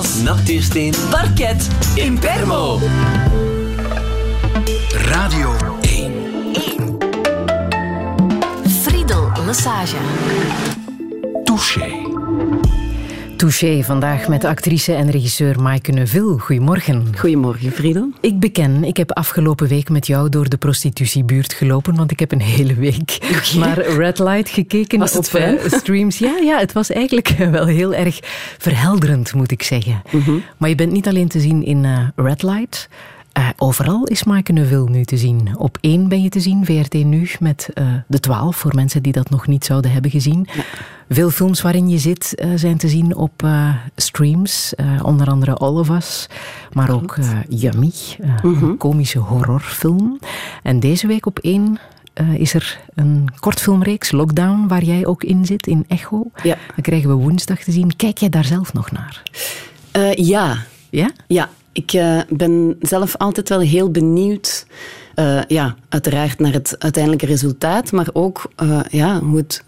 Nails, Natuursteen, Parket, Impermo. Radio 1. Friedel Lassage. Touché. Touché, vandaag met actrice en regisseur Maaike Neuville. Goedemorgen. Goedemorgen, Friedel. Ik beken, ik heb afgelopen week met jou door de prostitutiebuurt gelopen, want ik heb een hele week naar Red Light gekeken Was het op eh, streams. Ja, ja, het was eigenlijk wel heel erg verhelderend, moet ik zeggen. Mhm. Maar je bent niet alleen te zien in eh, Red Light. Eh, overal is Maaike Neuville nu te zien. Op één ben je te zien, VRT Nu, met eh, de twaalf, voor mensen die dat nog niet zouden hebben gezien. Veel films waarin je zit eh, zijn te zien op streams, onder andere All of Us, maar ook Yummy, een komische horrorfilm. En deze week op één is er een kortfilmreeks, Lockdown, waar jij ook in zit, in Echo. Ja. Dat krijgen we woensdag te zien. Kijk jij daar zelf nog naar? Ja, Ja? ja. Ik eh, ben zelf altijd wel heel benieuwd. eh, ja, uiteraard naar het uiteindelijke resultaat, maar ook eh, ja, hoe het,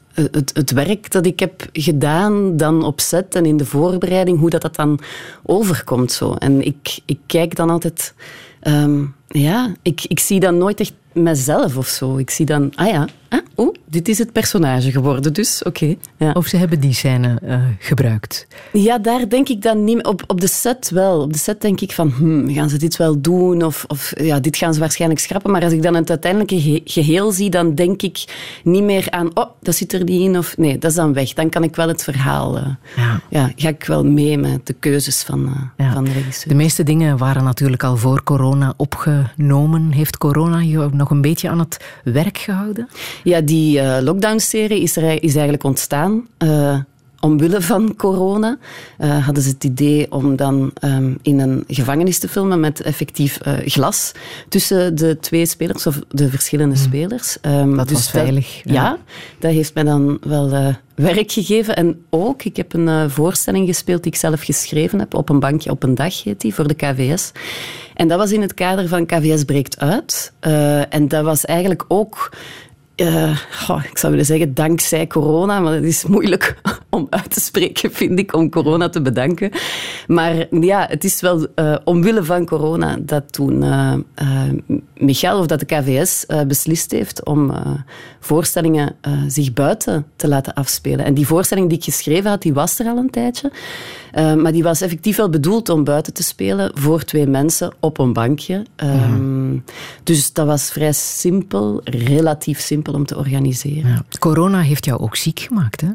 het, werk dat ik heb gedaan dan op set en in de voorbereiding, hoe dat, dat dan overkomt. Zo. En ik, ik kijk dan altijd... ehm, ja, ik, ik zie dan nooit echt mezelf of zo. Ik zie dan, ah ja, ah, oh, dit is het personage geworden, dus oké. ja. Of ze hebben die scène eh, gebruikt? Ja, daar denk ik dan niet. Op, op de set wel. Op de set denk ik van, hmm, gaan ze dit wel doen? Of, of ja, dit gaan ze waarschijnlijk schrappen. Maar als ik dan het uiteindelijke ge- geheel zie, dan denk ik niet meer aan, oh, dat zit er niet in. Of nee, dat is dan weg. Dan kan ik wel het verhaal... eh, Ja. ja, ga ik wel mee met de keuzes van, Ja. van de De regisseur. meeste dingen waren natuurlijk al voor corona opgenomen. Heeft corona je nog een beetje aan het werk gehouden? Ja, die eh, lockdown-serie is, er, is eigenlijk ontstaan. eh, omwille van corona eh, hadden ze het idee om dan ehm, in een gevangenis te filmen met effectief glas tussen de twee spelers, of de verschillende spelers. Ehm, Dat was veilig, Ja. ja. dat heeft mij dan wel werk gegeven. En ook, ik heb een voorstelling gespeeld die ik zelf geschreven heb, Op een bankje op een dag heet die, voor de KVS. En dat was in het kader van KVS breekt uit. En dat was eigenlijk ook eh, ik zou willen zeggen dankzij corona, maar het is moeilijk om uit te spreken, vind ik, om corona te bedanken. Maar ja, het is wel eh, omwille van corona dat toen Michael, of dat de KVS, beslist heeft om voorstellingen zich buiten te laten afspelen. En die voorstelling die ik geschreven had, die was er al een tijdje. Eh, maar die was effectief wel bedoeld om buiten te spelen voor twee mensen op een bankje. Ehm, Dus dat was vrij simpel, relatief simpel om te organiseren. Ja. Corona heeft jou ook ziek gemaakt, hè?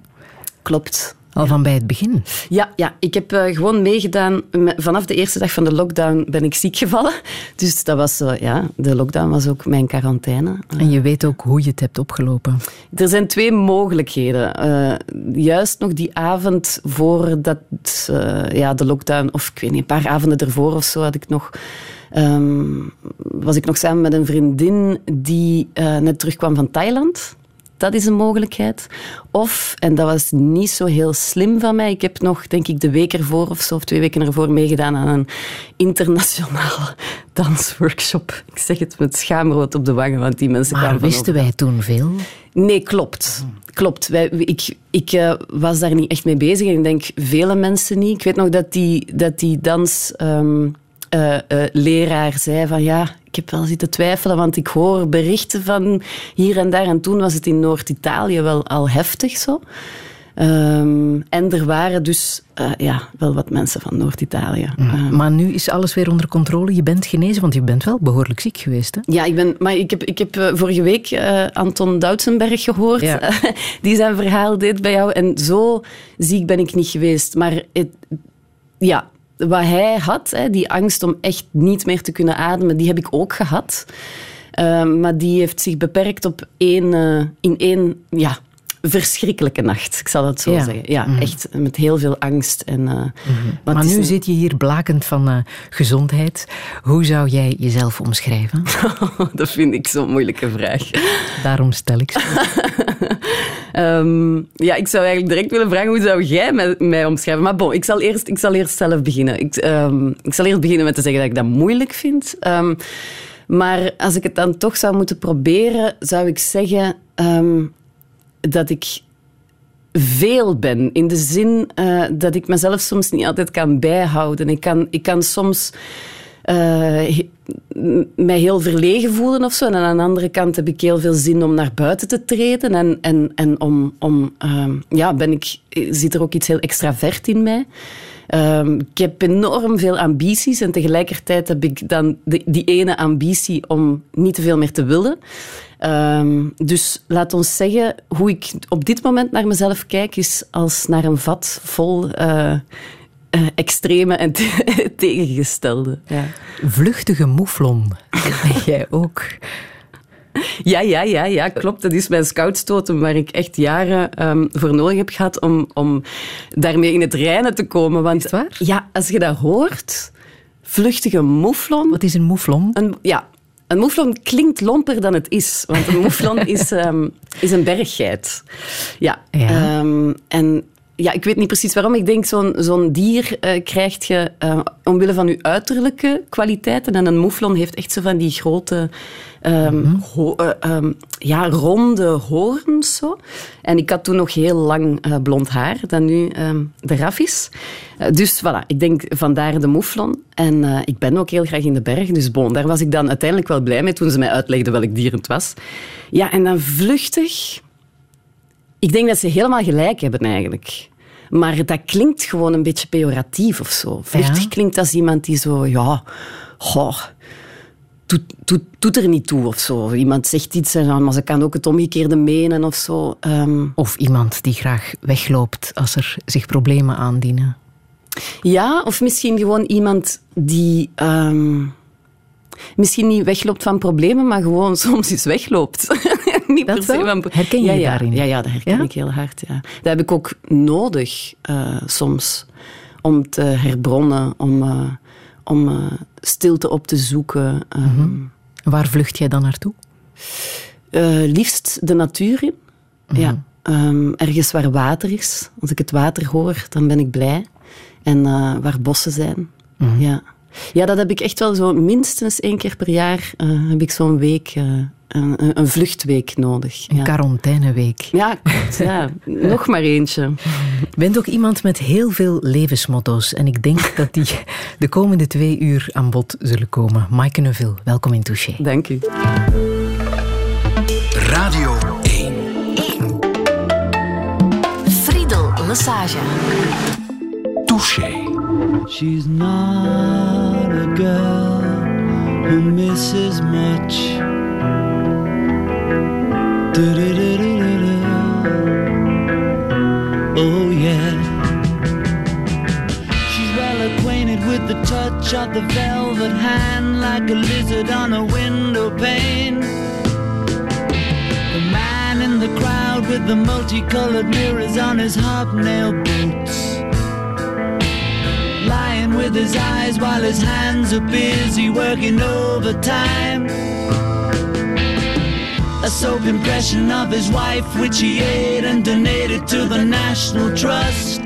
Klopt. Al van bij het begin. Ja, ja, ik heb eh, gewoon meegedaan. Me- Vanaf de eerste dag van de lockdown ben ik ziek gevallen. Dus dat was, eh, ja, de lockdown was ook mijn quarantaine. En je weet ook hoe je het hebt opgelopen. Er zijn twee mogelijkheden. Eh, juist nog die avond voordat eh, ja, de lockdown, of ik weet niet, een paar avonden ervoor of zo, had ik nog, ehm, was ik nog samen met een vriendin die eh, net terugkwam van Thailand. Dat is een mogelijkheid. Of, en dat was niet zo heel slim van mij, ik heb nog, denk ik, de week ervoor of zo, of twee weken ervoor meegedaan aan een internationale dansworkshop. Ik zeg het met schaamrood op de wangen, want die mensen Maar kwamen wisten wij toen veel? Nee, klopt. Klopt. Wij, ik ik eh, was daar niet echt mee bezig en ik denk vele mensen niet. Ik weet nog dat die, dat die dansleraar leraar zei van ja, ik heb wel zitten twijfelen, want ik hoor berichten van hier en daar. En toen was het in Noord-Italië wel al heftig zo. Ehm, en er waren dus eh, ja, wel wat mensen van Noord-Italië. Ehm, Maar nu is alles weer onder controle. Je bent genezen, want je bent wel behoorlijk ziek geweest. Hè? Ja, ik ben, maar ik heb, ik heb eh, vorige week eh, Anton Doutsenberg gehoord. Ja. die zijn verhaal deed bij jou. En zo ziek ben ik niet geweest. Maar het, ja, wat hij had, die angst om echt niet meer te kunnen ademen, die heb ik ook gehad. Eh, maar die heeft zich beperkt op één, eh, in één ja, verschrikkelijke nacht. Ik zal het zo Ja. zeggen. Ja, echt met heel veel angst. En, eh, maar Maar nu een- zit je hier blakend van eh, gezondheid. Hoe zou jij jezelf omschrijven? dat vind ik zo'n moeilijke vraag. Daarom stel ik ze. Ehm, ja, ik zou eigenlijk direct willen vragen, hoe zou jij mij, mij omschrijven? Maar bon, ik zal eerst, ik zal eerst zelf beginnen. Ik, ehm, ik zal eerst beginnen met te zeggen dat ik dat moeilijk vind. Ehm, maar als ik het dan toch zou moeten proberen, zou ik zeggen dat ik veel ben. In de zin uh, dat ik mezelf soms niet altijd kan bijhouden. Ik kan, ik kan soms uh, mij heel verlegen voelen of zo. En aan de andere kant heb ik heel veel zin om naar buiten te treden. En, en, en om, om uh, ja, ben ik, zit er ook iets heel extravert in mij. Um, ik heb enorm veel ambities en tegelijkertijd heb ik dan de, die ene ambitie om niet te veel meer te willen. Um, dus laat ons zeggen, hoe ik op dit moment naar mezelf kijk, is als naar een vat vol uh, uh, extreme en te tegengestelde. Ja. Vluchtige mouflon, jij ook. Ja, ja, ja, ja, klopt. Dat is mijn scoutstoten waar ik echt jaren um, voor nodig heb gehad om, om daarmee in het reinen te komen. Want, is waar? Ja, als je dat hoort, vluchtige mouflon. Wat is een mouflon? Een, ja, een mouflon klinkt lomper dan het is. Want een mouflon is, um, is een berggeit. Ja. ja. Um, en ja, ik weet niet precies waarom. Ik denk, zo'n zo'n dier uh, krijgt je uh, omwille van je uiterlijke kwaliteiten. En een mouflon heeft echt zo van die grote, um, mm -hmm. uh, ja, ronde hoorns. Zo. En ik had toen nog heel lang blond haar, dat nu um, eraf is. dus voilà, ik denk vandaar de mouflon. En ik ben ook heel graag in de berg. Dus bon, daar was ik dan uiteindelijk wel blij mee toen ze mij uitlegden welk dier het was. Ja, en dan vluchtig ik denk dat ze helemaal gelijk hebben eigenlijk. Maar dat klinkt gewoon een beetje pejoratief of zo. Vluchtig ja. klinkt als iemand die zo, ja, goh, doet, doet, doet er niet toe of zo. Iemand zegt iets, en, maar ze kan ook het omgekeerde menen of zo. Um, of iemand die graag wegloopt als er zich problemen aandienen. Ja, of misschien gewoon iemand die... Um, misschien niet wegloopt van problemen, maar gewoon soms eens wegloopt. niet dat per se. Herken je ja, ja, daarin? Ja, ja, dat herken ja? ik heel hard. Ja. Dat heb ik ook nodig uh, soms om te herbronnen, om, uh, om uh, stilte op te zoeken. Mm -hmm. Waar vlucht jij dan naartoe? liefst de natuur in. Mm -hmm. Ja. Um, ergens waar water is. Als ik het water hoor, dan ben ik blij. En waar bossen zijn. Mm -hmm. Ja. Ja, dat heb ik echt wel zo minstens één keer per jaar uh, heb ik zo'n week, uh, een, een, vluchtweek nodig. Een ja. quarantaineweek. Ja, klopt. Ja. Nog maar eentje. Je bent ook iemand met heel veel levensmotto's en ik denk dat die de komende twee uur aan bod zullen komen. Maaike Neuville, welkom in Touché. Dank u. Radio 1. 1. Friedel Lassage. Touché. She's not a girl who misses much. Oh, yeah. She's well acquainted with the touch of the velvet hand, like a lizard on a window pane. The man in the crowd with the multicolored mirrors on his hobnail boots lying with his eyes while his hands are busy working overtime. A soap impression of his wife, which he ate and donated to the National Trust.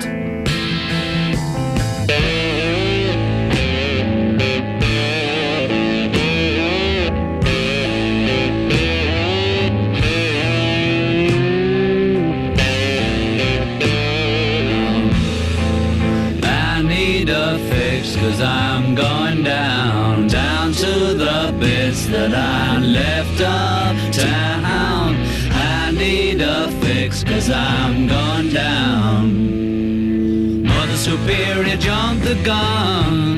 I need a fix, cause I'm going down, that I left uptown. I need a fix cause I'm going down. Mother Superior jumped the gun.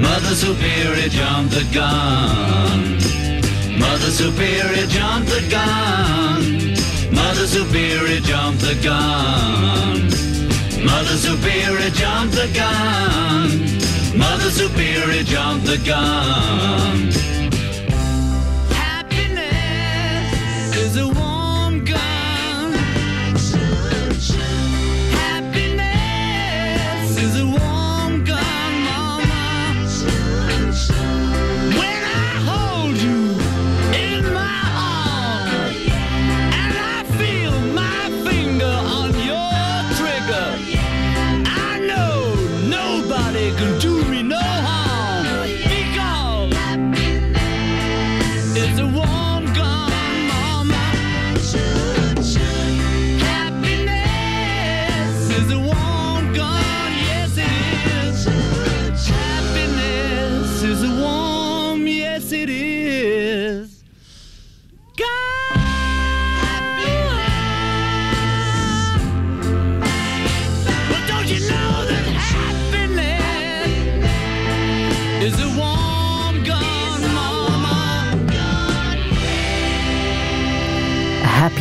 Mother Superior jumped the gun. Mother Superior jumped the gun. Mother Superior jumped the gun. Mother Superior jumped the gun. Mother Superior jumped the gun. A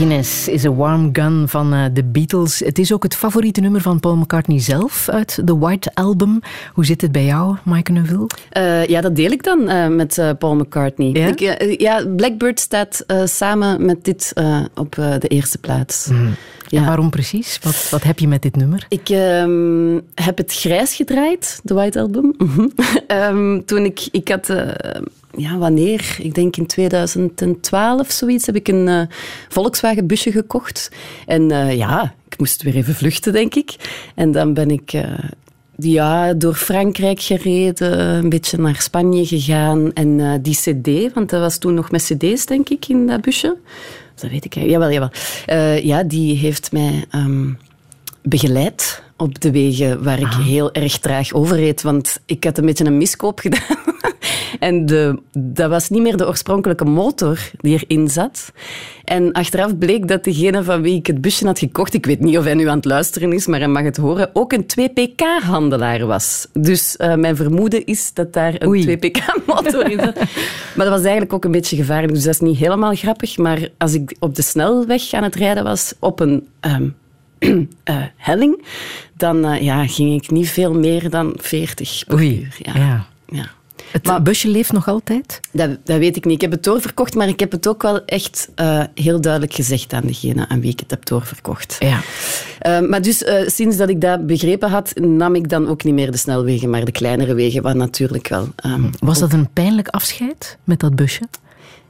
Happiness is a Warm Gun van eh, de Beatles. Het is ook het favoriete nummer van Paul McCartney zelf uit de White Album. Hoe zit het bij jou, Mike Neville? Uh, ja, dat deel ik dan uh, met Paul McCartney. Ja? Ik, ja, Blackbird staat samen met dit op de eerste plaats. Mm. Ja. En waarom precies? Wat, wat heb je met dit nummer? Ik um, heb het grijs gedraaid, de White Album. um, toen ik, ik had ja, wanneer? Ik denk in 2012 zoiets heb ik een uh, Volkswagen busje gekocht. En uh, ja, ik moest weer even vluchten, denk ik. En dan ben ik uh, ja, door Frankrijk gereden, een beetje naar Spanje gegaan. En die cd, want dat was toen nog met cd's, denk ik, in dat busje. Dat weet ik eigenlijk. Jawel, jawel. ja, die heeft mij um, begeleid op de wegen waar ik ah. heel erg traag overreed. Want ik had een beetje een miskoop gedaan. en de, dat was niet meer de oorspronkelijke motor die erin zat. En achteraf bleek dat degene van wie ik het busje had gekocht, ik weet niet of hij nu aan het luisteren is, maar hij mag het horen, ook een 2PK-handelaar was. Dus uh, mijn vermoeden is dat daar een 2PK-motor in zat. maar dat was eigenlijk ook een beetje gevaarlijk, dus dat is niet helemaal grappig. Maar als ik op de snelweg aan het rijden was, op een... Um, uh, helling, dan uh, ja, ging ik niet veel meer dan 40 per Oei, uur. Ja. ja. ja. Het maar, busje leeft nog altijd? Dat, dat, weet ik niet. Ik heb het doorverkocht, maar ik heb het ook wel echt uh, heel duidelijk gezegd aan degene aan wie ik het heb doorverkocht. Ja. Uh, maar dus uh, sinds dat ik dat begrepen had, nam ik dan ook niet meer de snelwegen, maar de kleinere wegen, wat natuurlijk wel... Um, Was dat een pijnlijk afscheid met dat busje?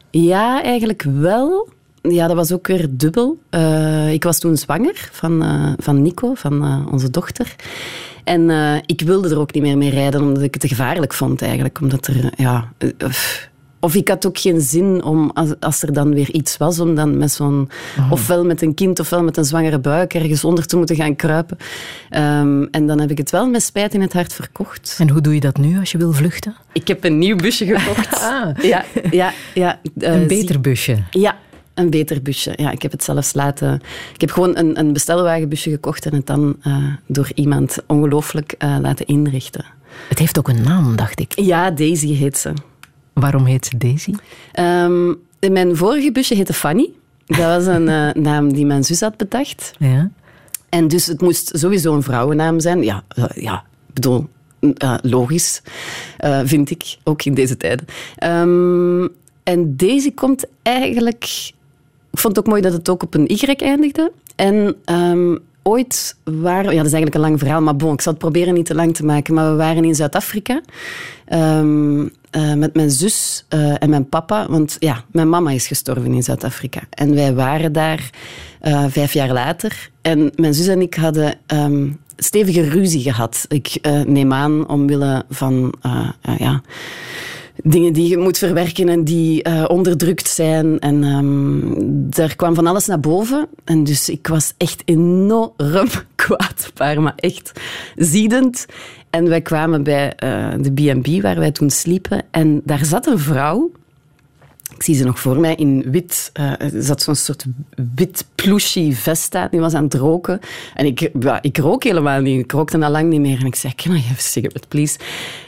Ja, eigenlijk wel. Ja, dat was ook weer dubbel. Uh, ik was toen zwanger van, uh, van Nico, van uh, onze dochter. En ik wilde er ook niet meer mee rijden, omdat ik het te gevaarlijk vond eigenlijk. Omdat er, ja... Of ik had ook geen zin om, als, als er dan weer iets was, om dan met zo'n... Oh. Ofwel met een kind, ofwel met een zwangere buik ergens onder te moeten gaan kruipen. Um, en dan heb ik het wel met spijt in het hart verkocht. En hoe doe je dat nu als je wil vluchten? Ik heb een nieuw busje gekocht. ah. Ja, ja, ja. een beter busje? Ja, een beter busje. Ja, ik heb het zelfs laten... Ik heb gewoon een, een bestelwagenbusje gekocht en het dan uh, door iemand ongelooflijk uh, laten inrichten. Het heeft ook een naam, dacht ik. Ja, Daisy heet ze. Waarom heet ze Daisy? Um, mijn vorige busje heette Fanny. Dat was een uh, naam die mijn zus had bedacht. Ja. En dus het moest sowieso een vrouwennaam zijn. Ja, ja ik bedoel, logisch, vind ik, ook in deze tijden. Um, en Daisy komt eigenlijk ik vond het ook mooi dat het ook op een Y eindigde. En um, ooit waren... Ja, dat is eigenlijk een lang verhaal, maar bon, ik zal het proberen niet te lang te maken. Maar we waren in Zuid-Afrika um, uh, met mijn zus uh, en mijn papa. Want ja, mijn mama is gestorven in Zuid-Afrika. En wij waren daar uh, vijf jaar later. En mijn zus en ik hadden... Um, stevige ruzie gehad. Ik neem aan omwille van... ja, dingen die je moet verwerken en die uh, onderdrukt zijn. En um, daar kwam van alles naar boven. En dus ik was echt enorm kwaad maar echt ziedend. En wij kwamen bij uh, de B&B waar wij toen sliepen. En daar zat een vrouw ik zie ze nog voor mij in wit. Uh, zat zo'n soort wit plushy vest aan. Die was aan het roken. En ik, ik rook helemaal niet. Ik rookte al lang niet meer. En ik zei, can I have a cigarette, please?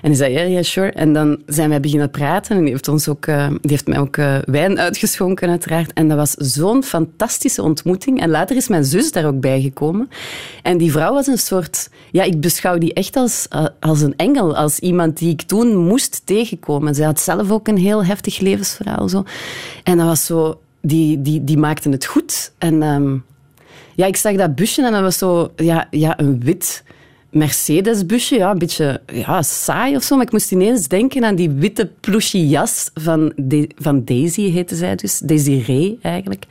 En hij zei, ja, yeah, sure. En dan zijn wij beginnen praten. En die heeft, ons ook, uh, die heeft mij ook uh, wijn uitgeschonken, uiteraard. En dat was zo'n fantastische ontmoeting. En later is mijn zus daar ook bij gekomen. En die vrouw was een soort... Ja, ik beschouw die echt als, als een engel. Als iemand die ik toen moest tegenkomen. Zij had zelf ook een heel heftig levensverhaal. En dat was zo... Die, die, die maakten het goed. En um, ja, ik zag dat busje en dat was zo... Ja, ja een wit... Mercedes-busje, ja, een beetje ja, saai of zo. Maar ik moest ineens denken aan die witte plushy jas van, de, van Daisy, heette zij dus. Desiree, eigenlijk.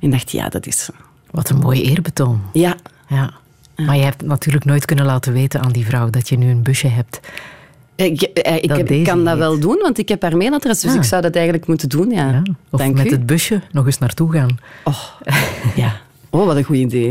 En ik dacht, ja, dat is... Wat een mooi eerbetoon. Ja. ja. Maar je hebt natuurlijk nooit kunnen laten weten aan die vrouw dat je nu een busje hebt ik, ik, dat ik kan dat wel doen, want ik heb haar mailadres, dus ik zou dat eigenlijk moeten doen. Ja. ja of Dank met u. het busje nog eens naartoe gaan. Oh, ja. Oh, wat een goed idee.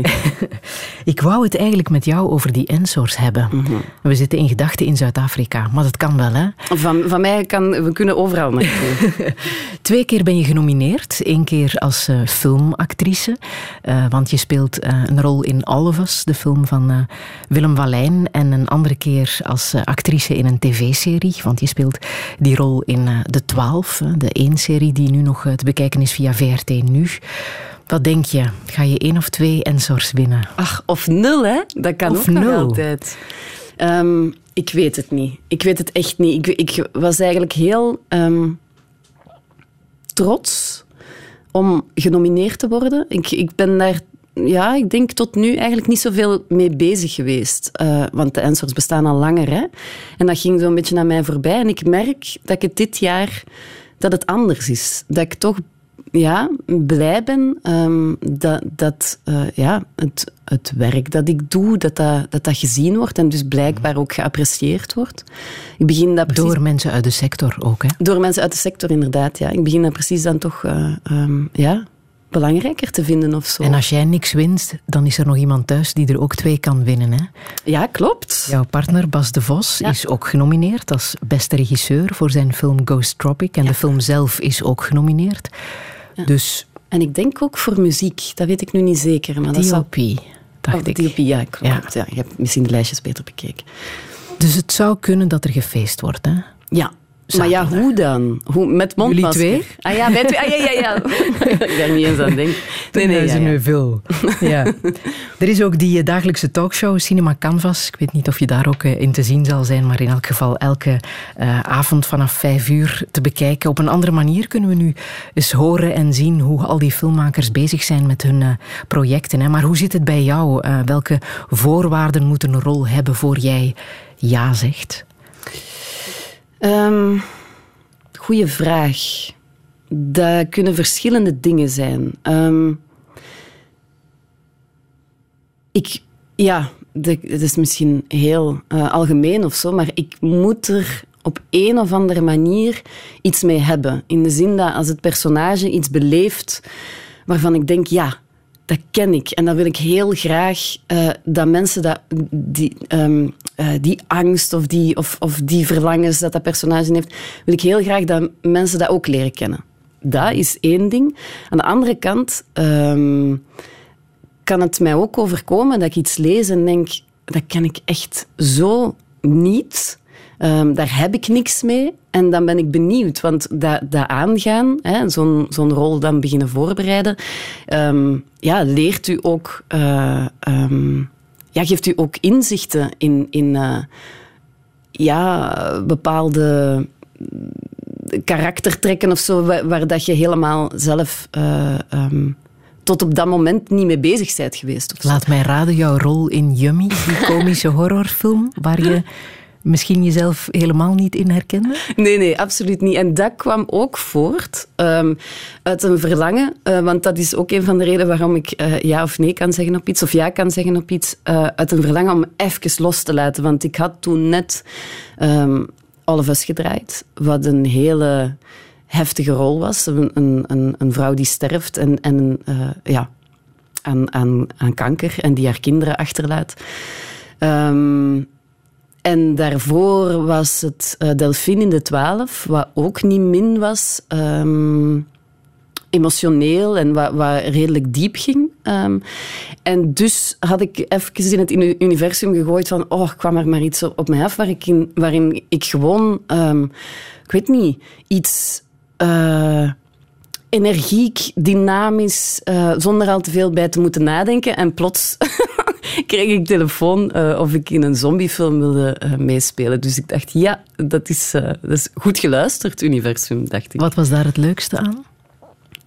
ik wou het eigenlijk met jou over die Ensors hebben. Mm -hmm. We zitten in gedachten in Zuid-Afrika, maar dat kan wel, hè? Van, van mij kan... We kunnen overal naartoe. Twee keer ben je genomineerd. Eén keer als uh, filmactrice. Uh, want je speelt uh, een rol in All of Us, de film van Willem Wallijn. En een andere keer als actrice in een tv-serie. Want je speelt die rol in De Twaalf, de één serie die nu nog te bekijken is via VRT Nu. Wat denk je? Ga je één of twee Ensors winnen? Ach, of nul, hè? Dat kan Of ook nog altijd. Ehm, ik weet het niet. Ik weet het echt niet. Ik, ik was eigenlijk heel ehm, trots om genomineerd te worden. Ik, ik ben daar, ja, ik denk tot nu eigenlijk niet zoveel mee bezig geweest. Eh, want de Ensors bestaan al langer, hè. En dat ging zo'n beetje naar mij voorbij. En ik merk dat ik het dit jaar, dat het anders is. Dat ik toch ja, blij ben ehm, dat, dat eh, ja, het, het werk dat ik doe, dat dat, dat dat gezien wordt en dus blijkbaar ook geapprecieerd wordt. Ik begin dat precies... Door mensen uit de sector ook, hè? Door mensen uit de sector, inderdaad. Ja. Ik begin dat precies dan toch eh, ehm, ja, belangrijker te vinden of zo. En als jij niks wint, dan is er nog iemand thuis die er ook twee kan winnen, hè? Ja, klopt. Jouw partner Bas de Vos Ja. is ook genomineerd als beste regisseur voor zijn film Ghost Tropic. En de film zelf is ook genomineerd. Dus En ik denk ook voor muziek, dat weet ik nu niet zeker. Maar dat. DOP, dacht Oh, ik. DOP, ja, klopt. Ja. Je hebt misschien de lijstjes beter bekeken. Dus het zou kunnen dat er gefeest wordt, hè? Ja. Maar ja, hoe dan? Hoe, met mondmasker? twee? Ah ja, wij twee. Ah, ja, ja, ja. ik daar niet eens aan denk. Nee, nee, ja, ja. veel. Ja. Er is ook die eh, dagelijkse talkshow Cinema Canvas. Ik weet niet of je daar ook eh, in te zien zal zijn, maar in elk geval elke eh, avond vanaf vijf uur te bekijken. Op een andere manier kunnen we nu eens horen en zien hoe al die filmmakers bezig zijn met hun eh, projecten. Hè. Maar hoe zit het bij jou? Eh, welke voorwaarden moeten een rol hebben voor jij ja zegt? Ehm, goeie vraag. Dat kunnen verschillende dingen zijn. Ehm, ik, ja, het is misschien heel eh, algemeen of zo, maar ik moet er op een of andere manier iets mee hebben. In de zin dat als het personage iets beleeft waarvan ik denk, ja, dat ken ik. En dan wil ik heel graag eh, dat mensen dat, die, ehm, eh, die angst of die, of, of die verlangens dat dat personage heeft, wil ik heel graag dat mensen dat ook leren kennen. Dat is één ding. Aan de andere kant ehm, kan het mij ook overkomen dat ik iets lees en denk, dat ken ik echt zo niet. Ehm, daar heb ik niks mee. En dan ben ik benieuwd, want dat, dat aangaan, zo'n zo'n rol dan beginnen voorbereiden, ehm, ja, leert u ook, eh, ja, geeft u ook inzichten in, in eh, ja, bepaalde karaktertrekken of zo, waar, waar dat je helemaal zelf eh, ehm, tot op dat moment niet mee bezig bent geweest. Laat mij raden, jouw rol in Yummy, die komische horrorfilm, waar je misschien jezelf helemaal niet in herkende? Nee, nee, absoluut niet. En dat kwam ook voort ehm, uit een verlangen, eh, want dat is ook een van de redenen waarom ik eh, ja of nee kan zeggen op iets, of ja kan zeggen op iets, uit een verlangen om even los te laten. Want ik had toen net ehm All of Us gedraaid, wat een hele heftige rol was. Een, een, een, vrouw die sterft en, en eh, ja, aan, aan, aan kanker en die haar kinderen achterlaat. Ehm, en daarvoor was het eh, Delphine in de Twaalf, wat ook niet min was. ehm, emotioneel en wat, wat redelijk diep ging. Ehm, en dus had ik even in het uni- universum gegooid van oh, kwam er maar iets op, mij af waar ik in, waarin ik gewoon, ehm, ik weet niet, iets... eh, energiek, dynamisch, eh, zonder al te veel bij te moeten nadenken. En plots kreeg ik telefoon eh, of ik in een zombiefilm wilde meespelen. Dus ik dacht, ja, dat is, dat is goed geluisterd, universum, dacht ik. Wat was daar het leukste aan?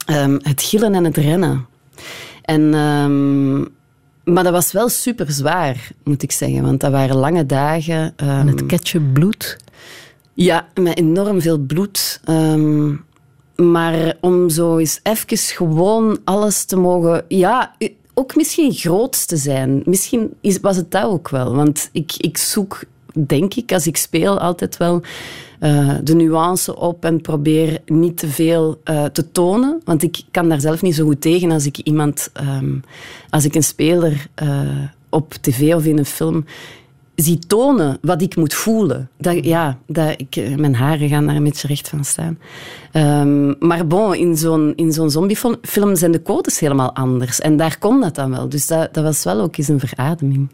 Ehm, het gillen en het rennen. En, ehm, maar dat was wel super zwaar, moet ik zeggen. Want dat waren lange dagen. En het ketchupbloed? ja, met enorm veel bloed. Maar om zo eens even gewoon alles te mogen... Ja, ook misschien groot te zijn. Misschien is, was het dat ook wel. Want ik, ik zoek, denk ik, als ik speel, altijd wel eh, de nuance op en probeer niet te veel eh, te tonen. Want ik kan daar zelf niet zo goed tegen als ik iemand... ehm, als ik een speler eh, op tv of in een film zie tonen wat ik moet voelen. Dat, ja, dat ik, mijn haren gaan daar een beetje recht van staan. Ehm, maar bon, in zo'n, in zo'n zombiefilm film zijn de codes helemaal anders. En daar kon dat dan wel. Dus dat, dat was wel ook eens een verademing.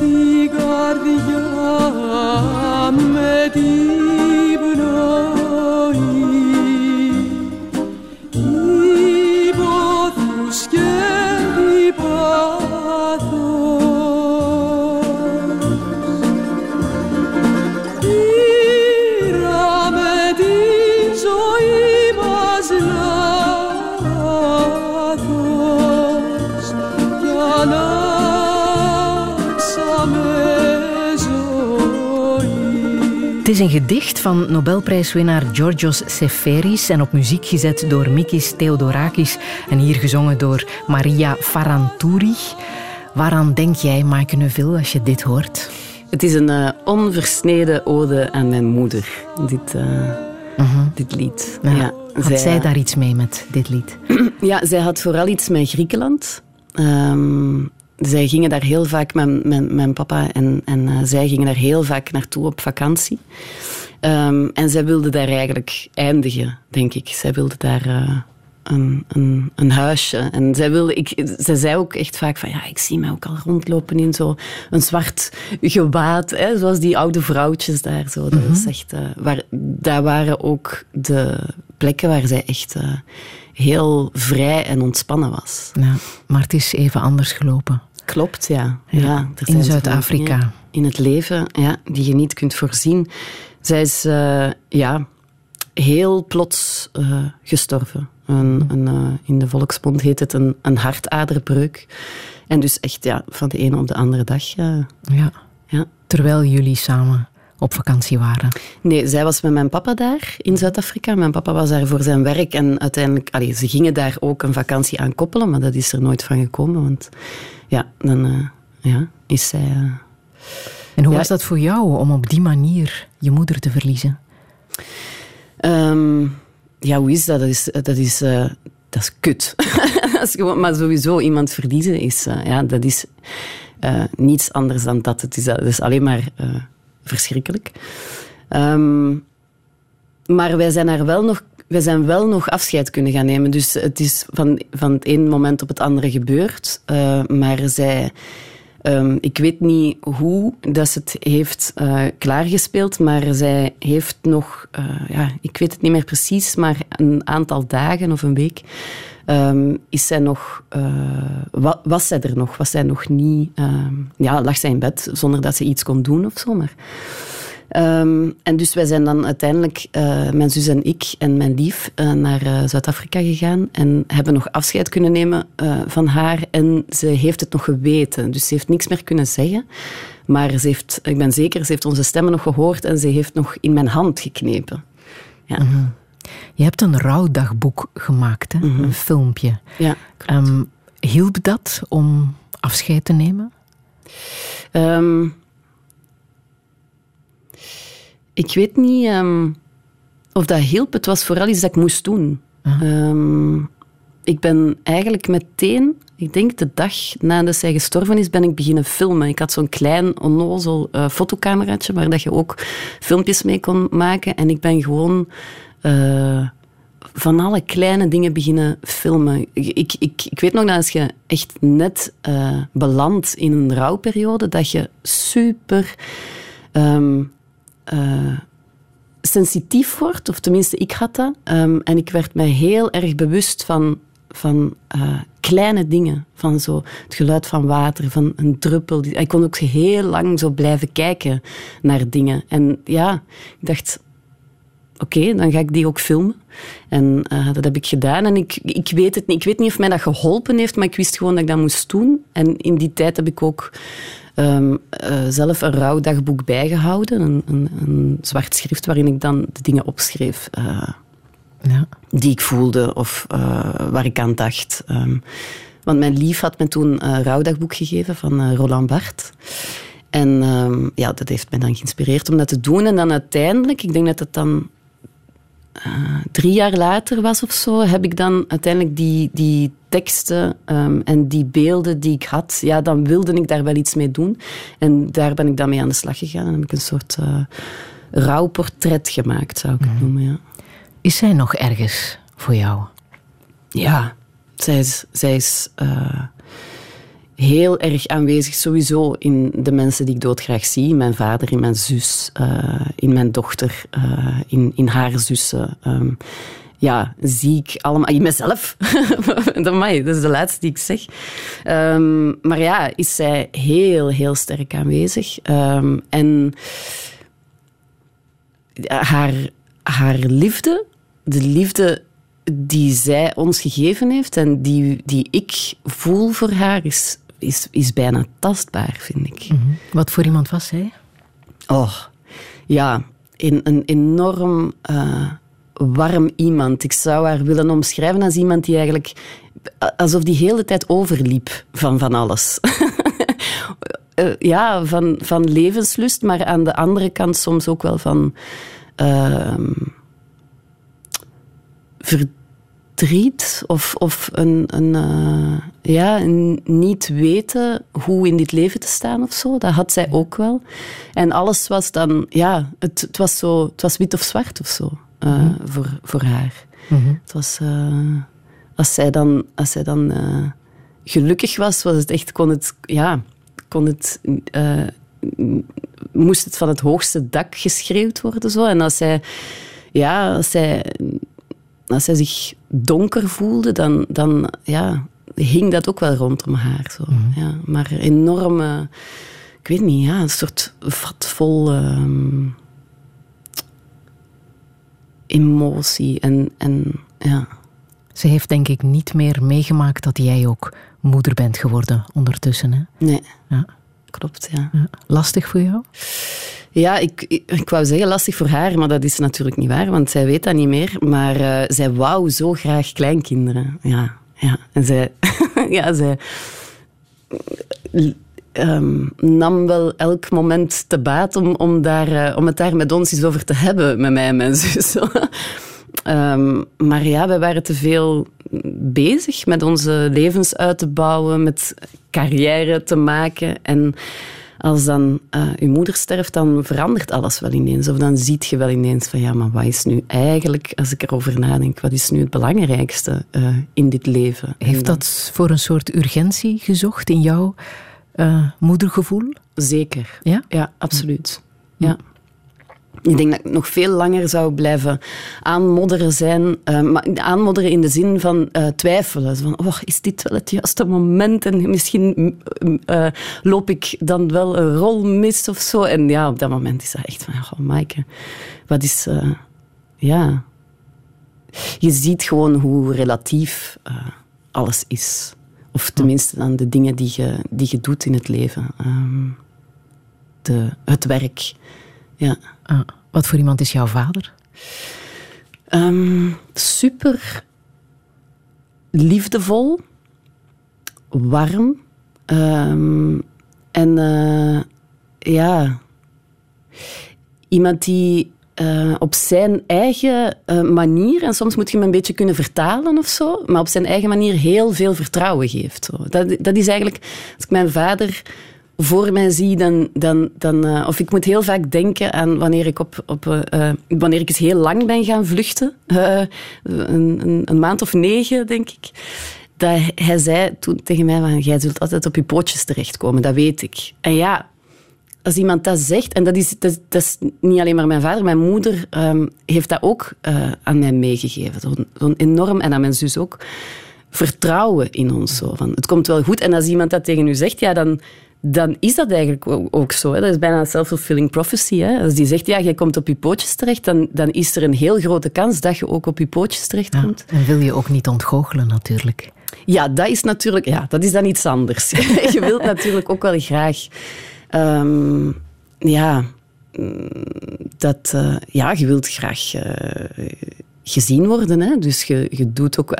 Την καρδιά, με την is een gedicht van Nobelprijswinnaar Georgios Seferis en op muziek gezet door Mikis Theodorakis en hier gezongen door Maria Farantouri. Waaraan denk jij, Maaike Neuville, als je dit hoort? Het is een eh, onversneden ode aan mijn moeder, dit, eh, dit lied. Ja. Ja, Had zij daar iets mee met dit lied? Ja, zij had vooral iets met Griekenland. Ehm, zij gingen daar heel vaak, mijn, mijn, mijn papa en, en eh, zij gingen daar heel vaak naartoe op vakantie. Ehm, en zij wilde daar eigenlijk eindigen, denk ik. Zij wilde daar eh, een, een, een huisje. En zij, wilde, ik, zij zei ook echt vaak van, ja, ik zie mij ook al rondlopen in zo'n zwart gewaad, hè, zoals die oude vrouwtjes daar. Zo. Dat, is echt, eh, waar, daar waren ook de plekken waar zij echt heel vrij en ontspannen was. Ja, maar het is even anders gelopen. Klopt, ja. Ja, in Zuid-Afrika. In het leven, ja, die je niet kunt voorzien. Zij is eh, ja, heel plots eh, gestorven. Een, een, eh, in de volksmond heet het een, een hartaderbreuk. En dus echt ja, van de ene op de andere dag. Ja. ja. Terwijl jullie samen op vakantie waren. Nee, zij was met mijn papa daar in Zuid-Afrika. Mijn papa was daar voor zijn werk en uiteindelijk... Allee, ze gingen daar ook een vakantie aan koppelen, maar dat is er nooit van gekomen. Want ja, dan eh, ja, is zij... eh, En hoe was dat voor jou om op die manier je moeder te verliezen? Ehm, ja, hoe is dat? Dat is, dat is, eh, dat is kut. dat is gewoon, maar sowieso, iemand verliezen is, ja, dat is niets anders dan dat. Het is, dat is alleen maar verschrikkelijk. Ehm, maar wij zijn, er wel nog, wij zijn wel nog afscheid kunnen gaan nemen. Dus het is van, van het ene moment op het andere gebeurd. Eh, maar zij, Ehm, ik weet niet hoe dat ze het heeft eh, klaargespeeld, maar zij heeft nog, eh, ja, ik weet het niet meer precies, maar een aantal dagen of een week ehm, is zij nog, wa- was zij er nog, was zij nog niet, ehm, ja, lag zij in bed zonder dat ze iets kon doen of zo, maar... Ehm, en dus wij zijn dan uiteindelijk, eh, mijn zus en ik en mijn lief, eh, naar eh, Zuid-Afrika gegaan en hebben nog afscheid kunnen nemen van haar. En ze heeft het nog geweten, dus ze heeft niks meer kunnen zeggen. Maar ze heeft, ik ben zeker, ze heeft onze stemmen nog gehoord en ze heeft nog in mijn hand geknepen. Ja, Je hebt een rouwdagboek gemaakt, hè? een filmpje. ja. Ehm, hielp dat om afscheid te nemen? Ehm, ik weet niet ehm, of dat hielp. Het was vooral iets dat ik moest doen. Ehm, ik ben eigenlijk meteen, ik denk de dag nadat zij gestorven is, ben ik beginnen filmen. Ik had zo'n klein, onnozel eh, fotocameraatje waar dat je ook filmpjes mee kon maken. En ik ben gewoon... eh, van alle kleine dingen beginnen filmen. Ik, ik, ik, ik weet nog dat als je echt net eh, belandt in een rouwperiode, dat je super ehm, eh, sensitief wordt, of tenminste ik had dat. Ehm, en ik werd mij heel erg bewust van, van eh, kleine dingen. Van zo het geluid van water, van een druppel. Ik kon ook heel lang zo blijven kijken naar dingen. En ja, ik dacht, oké, dan ga ik die ook filmen. En eh, dat heb ik gedaan. En ik, ik weet het niet. Ik weet niet of mij dat geholpen heeft, maar ik wist gewoon dat ik dat moest doen. En in die tijd heb ik ook ehm, eh, zelf een rouwdagboek bijgehouden. Een, een, een zwart schrift waarin ik dan de dingen opschreef eh, Ja. die ik voelde of eh, waar ik aan dacht. Ehm, want mijn lief had me toen een rouwdagboek gegeven van Roland Bart. En ehm, ja, dat heeft mij dan geïnspireerd om dat te doen. En dan uiteindelijk, ik denk dat het dan eh, drie jaar later was of zo, heb ik dan uiteindelijk die, die teksten ehm, en die beelden die ik had, ja, dan wilde ik daar wel iets mee doen. En daar ben ik dan mee aan de slag gegaan. En heb ik een soort eh rouwportret gemaakt, zou ik het noemen, ja. Is zij nog ergens voor jou? Ja, zij is, zij is eh, heel erg aanwezig sowieso in de mensen die ik doodgraag zie. Mijn vader, in mijn zus, eh, in mijn dochter, eh, in, in haar zussen. Ehm, ja, zie ik allemaal... In mezelf. Amai, dat is de laatste die ik zeg. Ehm, maar ja, is zij heel, heel sterk aanwezig. Ehm, en haar, haar liefde, de liefde die zij ons gegeven heeft en die, die ik voel voor haar, is, is, is bijna tastbaar, vind ik. Wat voor iemand was zij? Oh, ja, een, een enorm eh, warm iemand. Ik zou haar willen omschrijven als iemand die eigenlijk... Alsof die hele tijd overliep van van alles. Eh, ja, van, van levenslust, maar aan de andere kant soms ook wel van... verdriet of, of een, een, eh, ja, een niet weten hoe in dit leven te staan of zo. Dat had zij ook wel. En alles was dan, ja, het, het was zo, het was wit of zwart of zo eh, voor, voor haar. Het was, eh, als zij dan, als zij dan gelukkig was, was het echt, kon het, ja, kon het, moest het van het hoogste dak geschreeuwd worden. Zo. En als zij, ja, als zij als zij zich donker voelde, dan, dan ja, hing dat ook wel rondom haar. Zo. Ja, maar enorme, ik weet niet, ja, een soort vat vol ehm, emotie. En, en ja, Ze heeft denk ik niet meer meegemaakt dat jij ook moeder bent geworden ondertussen. Hè? nee, Ja. Klopt, ja. Ja. Lastig voor jou? Ja, ik, ik, ik wou zeggen lastig voor haar, maar dat is natuurlijk niet waar, want zij weet dat niet meer. Maar eh, zij wou zo graag kleinkinderen. Ja, ja. En zij, ja, zij ehm, nam wel elk moment te baat om, om, daar, eh, om het daar met ons eens over te hebben, met mij en mijn zus. Ehm, maar ja, wij waren te veel bezig met onze levens uit te bouwen, met carrière te maken. En als dan eh je moeder sterft, dan verandert alles wel ineens. Of dan ziet je wel ineens van, ja, maar wat is nu eigenlijk, als ik erover nadenk, wat is nu het belangrijkste eh, in dit leven? En Heeft dat voor een soort urgentie gezorgd in jou eh, moedergevoel? Zeker. Ja? Ja, absoluut. Ja. Ik denk dat ik nog veel langer zou blijven aanmodderen zijn. eh, maar aanmodderen in de zin van eh, twijfelen. Van, oh, is dit wel het juiste moment? En misschien mm, mm, eh, loop ik dan wel een rol mis of zo. En ja, op dat moment is dat echt van, oh Maaike, wat is... eh, ja... Je ziet gewoon hoe relatief alles is. Of tenminste dan de dingen die je, die je doet in het leven. Ehm, de, het werk. Ja. Ah, wat voor iemand is jouw vader? Ehm, super liefdevol, warm ehm, en eh, ja, iemand die eh, op zijn eigen eh, manier, en soms moet je hem een beetje kunnen vertalen of zo, maar op zijn eigen manier heel veel vertrouwen geeft. Dat, dat is eigenlijk, als ik mijn vader voor mij zie, dan, dan, dan, eh, of ik moet heel vaak denken aan wanneer ik, op, op, eh, eh, wanneer ik eens heel lang ben gaan vluchten, een, een, een maand of negen, denk ik. Dat hij zei toen tegen mij, van, jij zult altijd op je pootjes terechtkomen, dat weet ik. En ja, als iemand dat zegt, en dat is, dat, is- niet alleen maar mijn vader, mijn moeder ehm, heeft dat ook aan mij meegegeven. Zo'n zo'n enorm, en aan mijn zus ook, vertrouwen in ons. Zo, van, het komt wel goed. En als iemand dat tegen u zegt, ja, dan, dan is dat eigenlijk ook- zo. Hè. Dat is bijna een self-fulfilling prophecy. Hè. Als die zegt, ja, jij komt op je pootjes terecht, dan, dan is er een heel grote kans dat je ook op je pootjes terechtkomt. En wil je ook niet ontgoochelen, natuurlijk. Ja, dat is natuurlijk ja, dat is dan iets anders. je wilt natuurlijk ook wel graag. ehm, ja, mm, dat, eh, ja, je wilt graag eh, gezien worden. Hè? Dus je, je doet ook.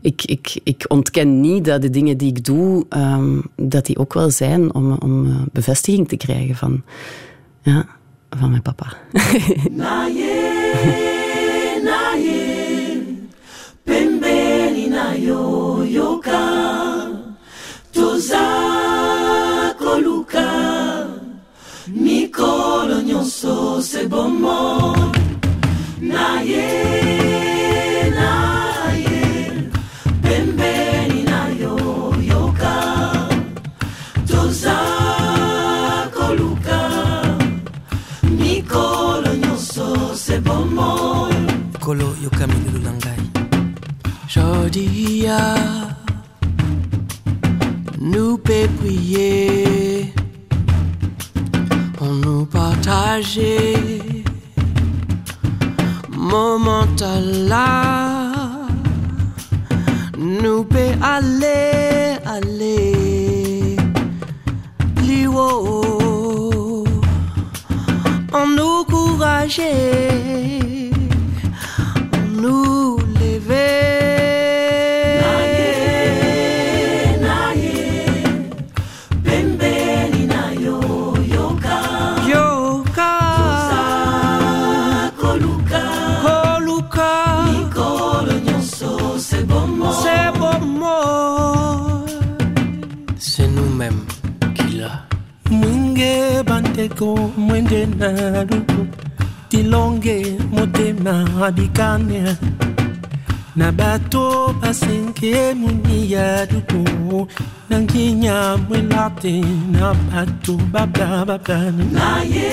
ik, ik, ik ontken niet dat de dingen die ik doe, ehm, dat die ook wel zijn om, om eh, bevestiging te krijgen van, ja, van mijn papa. na nayo yoka toza koluka mikolo nyonso se bomo kolo yoka milulu na ngai jodia bacana.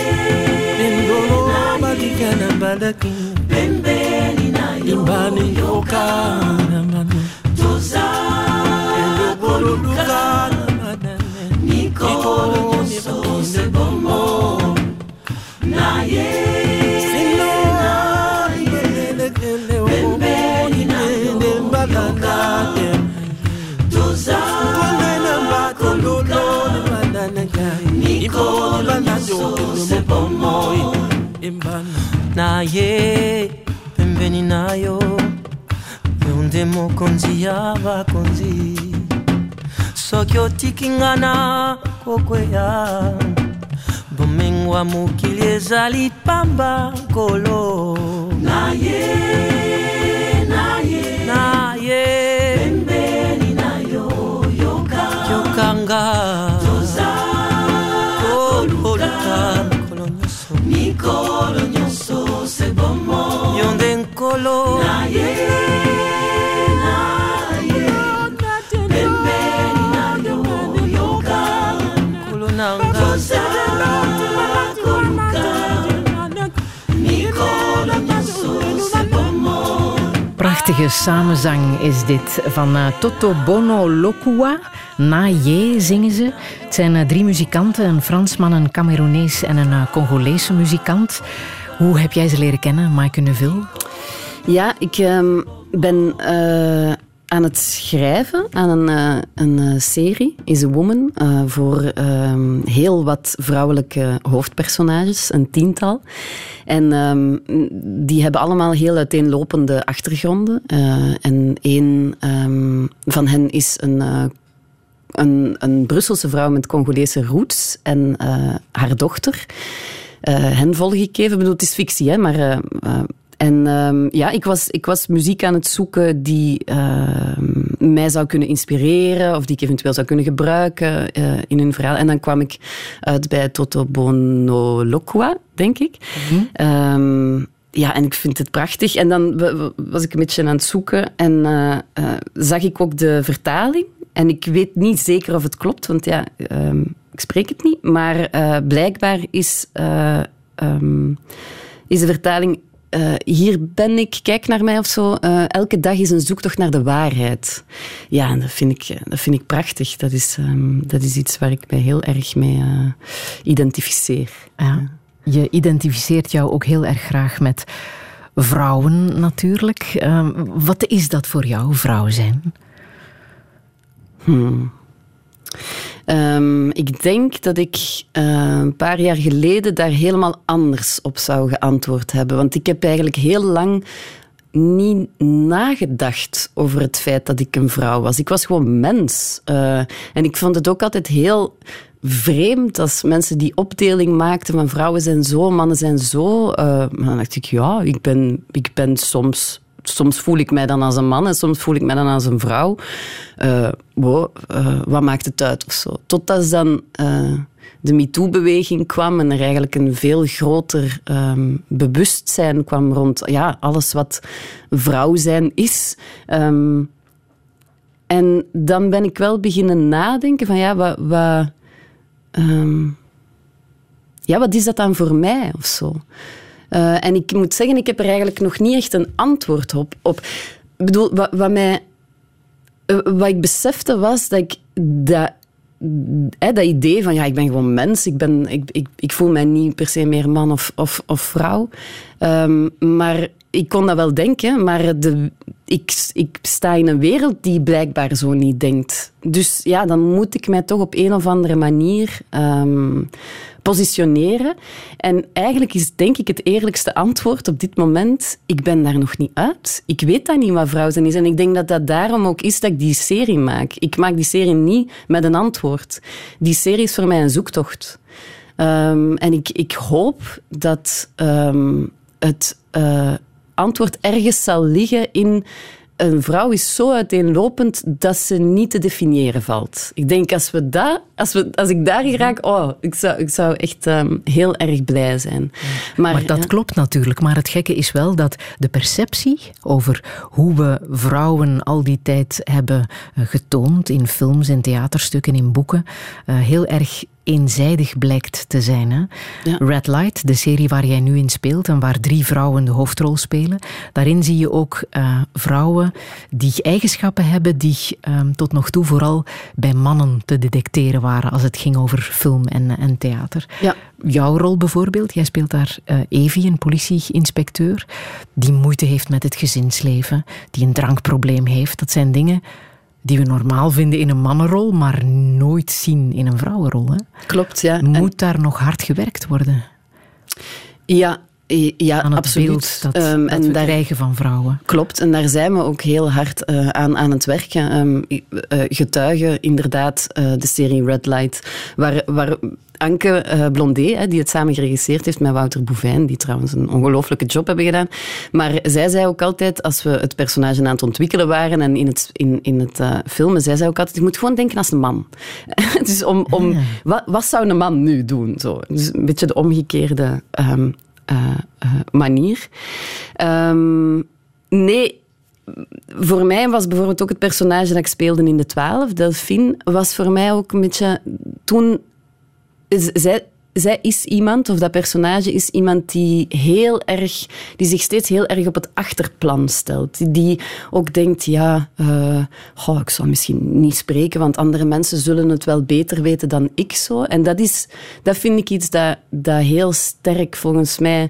Naye pembeni nayo yonde mokonzi ya bakonzi soki otiki nga na kokweya bomengwa mokili ezali pamba kolo na ye na ye naye pembeni nayo yoka yokanga toza koluka Prachtige samenzang is dit van eh, Toto Bono Lokua. Na je zingen ze. Het zijn uh, drie muzikanten, een Fransman, een Cameroonees en een uh, Congolese muzikant. Hoe heb jij ze leren kennen, Maaike Neuville? Ja, ik ehm, ben eh, aan het schrijven aan een, eh, een eh, serie, Is a Woman, voor ehm, heel wat vrouwelijke hoofdpersonages, een tiental. En ehm, die hebben allemaal heel uiteenlopende achtergronden. En een van hen is een een, een Brusselse vrouw met Congolese roots en haar dochter. Hen volg ik even. Ik bedoel, het is fictie, hè, maar... en ehm, ja, ik was, ik was muziek aan het zoeken die ehm, mij zou kunnen inspireren of die ik eventueel zou kunnen gebruiken eh, in een verhaal. En dan kwam ik uit bij Toto Bonolokwa, denk ik. Ehm, ja, en ik vind het prachtig. En dan wa- wa- was ik een beetje aan het zoeken en eh, eh, zag ik ook de vertaling. En ik weet niet zeker of het klopt, want ja, ik spreek het niet. Maar blijkbaar is, is de vertaling... eh, hier ben ik, kijk naar mij of zo. eh, elke dag is een zoektocht naar de waarheid. Ja, en dat vind ik, eh, dat vind ik prachtig. Dat is, ehm, dat is iets waar ik mij heel erg mee identificeer. Ja. Je identificeert jou ook heel erg graag met vrouwen natuurlijk. Eh, wat is dat voor jou, vrouw zijn? Ehm, ik denk dat ik eh, een paar jaar geleden daar helemaal anders op zou geantwoord hebben. Want ik heb eigenlijk heel lang niet nagedacht over het feit dat ik een vrouw was. Ik was gewoon mens. Eh, en ik vond het ook altijd heel vreemd als mensen die opdeling maakten van vrouwen zijn zo, mannen zijn zo. Eh, dan dacht ik, ja, ik ben, ik ben soms... Soms voel ik mij dan als een man en soms voel ik mij dan als een vrouw. Eh, wat maakt het uit of zo? Totdat dan eh, de MeToo-beweging kwam en er eigenlijk een veel groter ehm, bewustzijn kwam rond ja, alles wat vrouw zijn is. Ehm, en dan ben ik wel beginnen nadenken van ja, wat, wat, ehm, ja, wat is dat dan voor mij of zo? Eh, en ik moet zeggen, ik heb er eigenlijk nog niet echt een antwoord op. op. Ik bedoel, wat, wat, mij, eh, wat ik besefte was dat ik dat, dat idee van ja, ik ben gewoon mens, ik, ben, ik, ik, ik voel mij niet per se meer man of, of, of vrouw. Ehm, maar ik kon dat wel denken, maar de, ik, ik sta in een wereld die blijkbaar zo niet denkt. Dus ja, dan moet ik mij toch op een of andere manier ehm, positioneren. En eigenlijk is denk ik het eerlijkste antwoord op dit moment, ik ben daar nog niet uit. Ik weet dat niet wat vrouw zijn is. En ik denk dat dat daarom ook is dat ik die serie maak. Ik maak die serie niet met een antwoord. Die serie is voor mij een zoektocht. Ehm, en ik, ik hoop dat ehm, het eh, antwoord ergens zal liggen in een vrouw is zo uiteenlopend dat ze niet te definiëren valt. Ik denk als, we dat, als, we, als ik daar raak, oh, ik zou, ik zou echt ehm, heel erg blij zijn. Maar, Maar dat ja. klopt natuurlijk. Maar het gekke is wel dat de perceptie over hoe we vrouwen al die tijd hebben eh, getoond in films, in theaterstukken, in boeken, eh, heel erg eenzijdig blijkt te zijn. Hè? Ja. Red Light, de serie waar jij nu in speelt en waar drie vrouwen de hoofdrol spelen, daarin zie je ook eh, vrouwen die eigenschappen hebben die ehm, tot nog toe vooral bij mannen te detecteren waren als het ging over film en, en theater. Ja. Jouw rol bijvoorbeeld, jij speelt daar eh Evie, een politieinspecteur, die moeite heeft met het gezinsleven, die een drankprobleem heeft. Dat zijn dingen die we normaal vinden in een mannenrol, maar nooit zien in een vrouwenrol. Hè? Klopt, ja. En- Moet daar nog hard gewerkt worden ja, ja aan het absoluut. beeld dat, Ehm, dat en we daar, krijgen van vrouwen? Klopt, en daar zijn we ook heel hard eh, aan, aan het werken. Ehm, eh, getuigen inderdaad eh, de serie Red Light, waar, waar Anke eh, Blondé, hè, die het samen geregisseerd heeft met Wouter Bouvijn, die trouwens een ongelooflijke job hebben gedaan. Maar zij zei ook altijd, als we het personage aan het ontwikkelen waren en in het, in, in het eh, filmen, zij zei ook altijd, je moet gewoon denken als een man. dus om, om, wat, wat zou een man nu doen? Zo. Dus een beetje de omgekeerde ehm, eh, eh, manier. Ehm, nee, voor mij was bijvoorbeeld ook het personage dat ik speelde in de 12, Delphine, was voor mij ook een beetje. Toen. Zij, zij is iemand, of dat personage is iemand die heel erg, die zich steeds heel erg op het achterplan stelt. Die, ook denkt, ja, goh, ik zou misschien niet spreken, want andere mensen zullen het wel beter weten dan ik zo. En dat, is, dat vind ik iets dat, dat heel sterk volgens mij,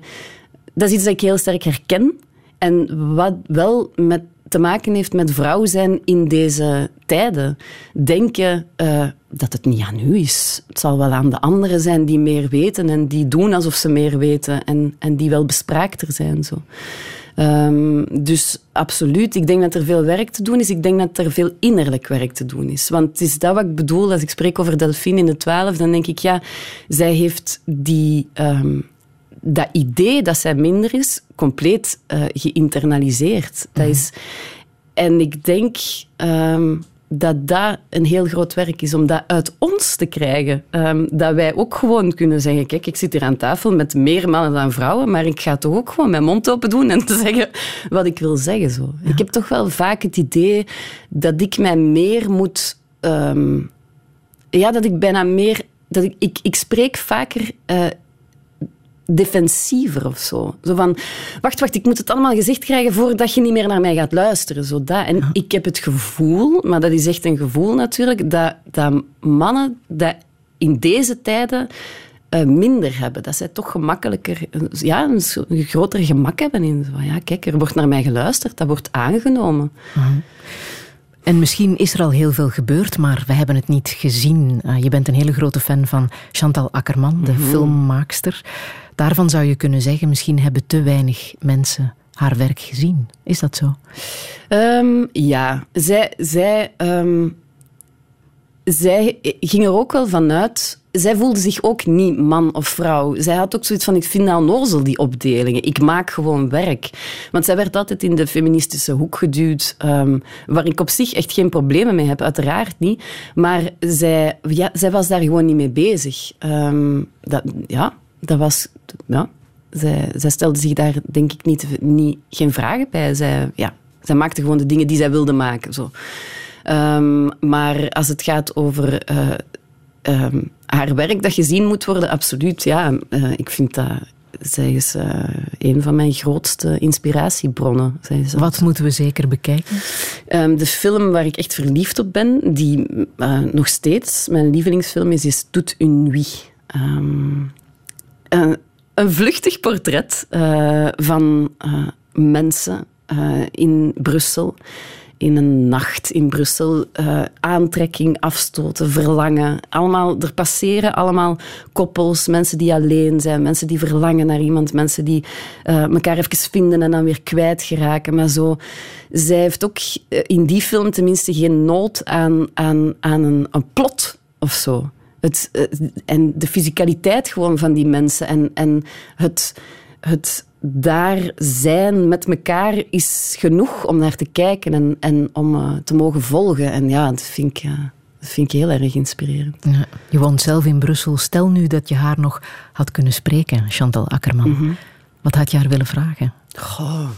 dat is iets dat ik heel sterk herken. En wat wel met te maken heeft met vrouw zijn in deze tijden. Denken uh, dat het niet aan u is. Het zal wel aan de anderen zijn die meer weten en die doen alsof ze meer weten en, en die wel bespraakter zijn. Zo. Um, dus absoluut, ik denk dat er veel werk te doen is. Ik denk dat er veel innerlijk werk te doen is. Want het is dat wat ik bedoel als ik spreek over Delphine in de twaalf. Dan denk ik, ja, zij heeft die... Um, dat idee dat zij minder is, compleet uh, geïnternaliseerd. Dat is, en ik denk um, dat dat een heel groot werk is, om dat uit ons te krijgen. Um, dat wij ook gewoon kunnen zeggen, kijk, ik zit hier aan tafel met meer mannen dan vrouwen, maar ik ga toch ook gewoon mijn mond open doen en te zeggen wat ik wil zeggen. Zo. Ja. Ik heb toch wel vaak het idee dat ik mij meer moet... Um, ja, dat ik bijna meer... Dat ik, ik, ik spreek vaker uh, defensiever of zo. Zo van, wacht, wacht, ik moet het allemaal gezegd krijgen voordat je niet meer naar mij gaat luisteren. Zo dat. En ik heb het gevoel, maar dat is echt een gevoel natuurlijk, dat, dat mannen dat in deze tijden uh, minder hebben. Dat zij toch gemakkelijker, ja, een, een groter gemak hebben in zo, ja, kijk, er wordt naar mij geluisterd, dat wordt aangenomen. Uh -huh. En misschien is er al heel veel gebeurd, maar we hebben het niet gezien. Uh, je bent een hele grote fan van Chantal Akkerman, de mm -hmm. filmmaakster. Daarvan zou je kunnen zeggen, misschien hebben te weinig mensen haar werk gezien. Is dat zo? Um, ja, zij, zij, um, zij ging er ook wel vanuit. Zij voelde zich ook niet man of vrouw. Zij had ook zoiets van: ik vind nou nozel die opdelingen. Ik maak gewoon werk. Want zij werd altijd in de feministische hoek geduwd, um, waar ik op zich echt geen problemen mee heb, uiteraard niet. Maar zij, ja, zij was daar gewoon niet mee bezig. dat, ja, dat was, ja, zij, zij stelde zich daar denk ik niet, niet, geen vragen bij. Zij, ja, zij maakte gewoon de dingen die zij wilde maken. Zo. Um, maar als het gaat over uh, um, haar werk dat gezien moet worden, absoluut. Ja, uh, ik vind dat. Zij is uh, een van mijn grootste inspiratiebronnen. Wat moeten we zeker bekijken? Um, de film waar ik echt verliefd op ben, die nog steeds mijn lievelingsfilm is, is Toute une nuit. Een, vluchtig portret uh, van uh, mensen uh, in Brussel. In een nacht in Brussel. aantrekking, afstoten, verlangen. Allemaal, er passeren allemaal koppels, mensen die alleen zijn, mensen die verlangen naar iemand, mensen die elkaar even vinden en dan weer kwijtgeraken. Maar zo, zij heeft ook in die film tenminste geen nood aan, aan, aan een, een plot of zo. Het, en de fysicaliteit gewoon van die mensen en, en het, het daar zijn met elkaar is genoeg om naar te kijken en, en om uh, te mogen volgen. En ja, dat vind ik, uh, dat vind ik heel erg inspirerend. Ja, je woont zelf in Brussel. Stel nu dat je haar nog had kunnen spreken, Chantal Akkerman. Mm -hmm. Wat had je haar willen vragen? Goh.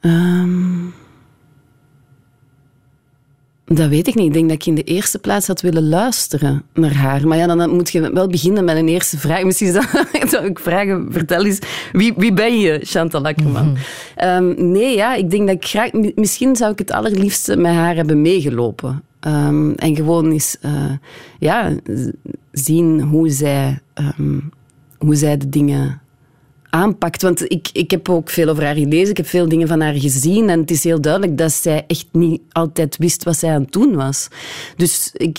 um... Dat weet ik niet. Ik denk dat ik in de eerste plaats had willen luisteren naar haar. Maar ja, dan moet je wel beginnen met een eerste vraag. Misschien zou ik vragen, vertel eens, wie, wie ben je, Chantal Akkerman? Mm -hmm. um, nee, ja, ik denk dat ik graag... Misschien zou ik het allerliefste met haar hebben meegelopen. Um, en gewoon eens uh, ja, zien hoe zij, um, hoe zij de dingen aanpakt. Want ik, ik heb ook veel over haar gelezen, ik heb veel dingen van haar gezien en het is heel duidelijk dat zij echt niet altijd wist wat zij aan het doen was. Dus ik,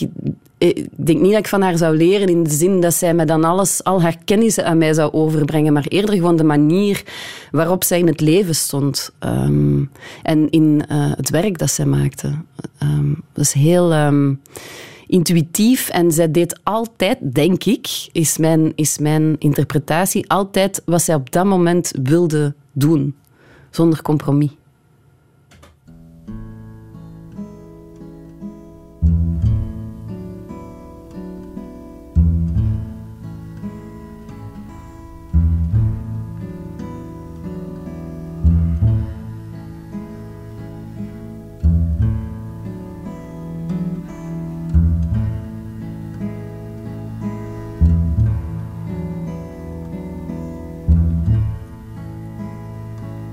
ik denk niet dat ik van haar zou leren in de zin dat zij me dan alles, al haar kennissen aan mij zou overbrengen, maar eerder gewoon de manier waarop zij in het leven stond um, en in uh, het werk dat zij maakte. Um, dat is heel... Um, intuïtief en zij deed altijd, denk ik, is mijn, is mijn interpretatie, altijd wat zij op dat moment wilde doen, zonder compromis.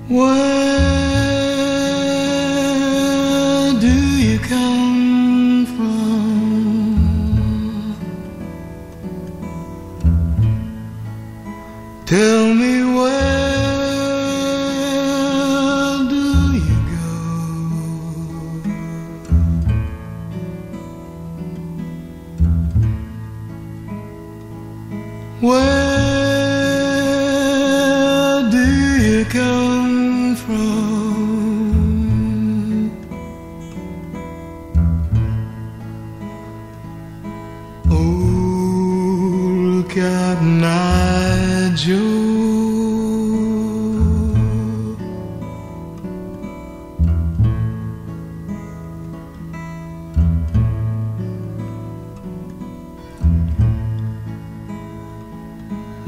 What?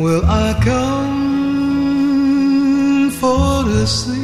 Well, I come for to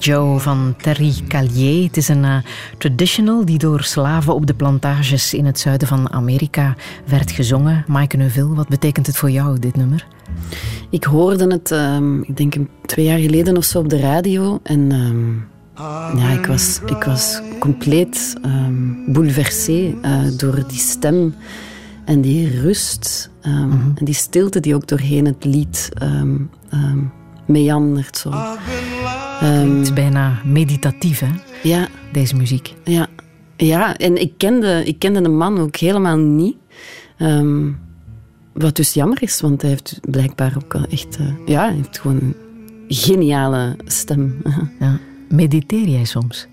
Joe van Terry Callier. Het is een eh, traditional die door slaven op de plantages in het zuiden van Amerika werd gezongen. Maaike Neuville, wat betekent het voor jou, dit nummer? Ik hoorde het, ehm, ik denk een, twee jaar geleden of zo op de radio. En ehm, ja, ik was, ik was compleet um, bouleversé eh, door die stem en die rust. ehm, En die stilte die ook doorheen het lied ehm, ehm, meandert. Zo. Ehm, Het is bijna meditatief, hè, ja, deze muziek. ja, ja, en ik kende, ik kende de man ook helemaal niet. Ehm, wat dus jammer is, want hij heeft blijkbaar ook wel echt... eh, ja, hij heeft gewoon een geniale stem. Ja. Mediteer jij soms?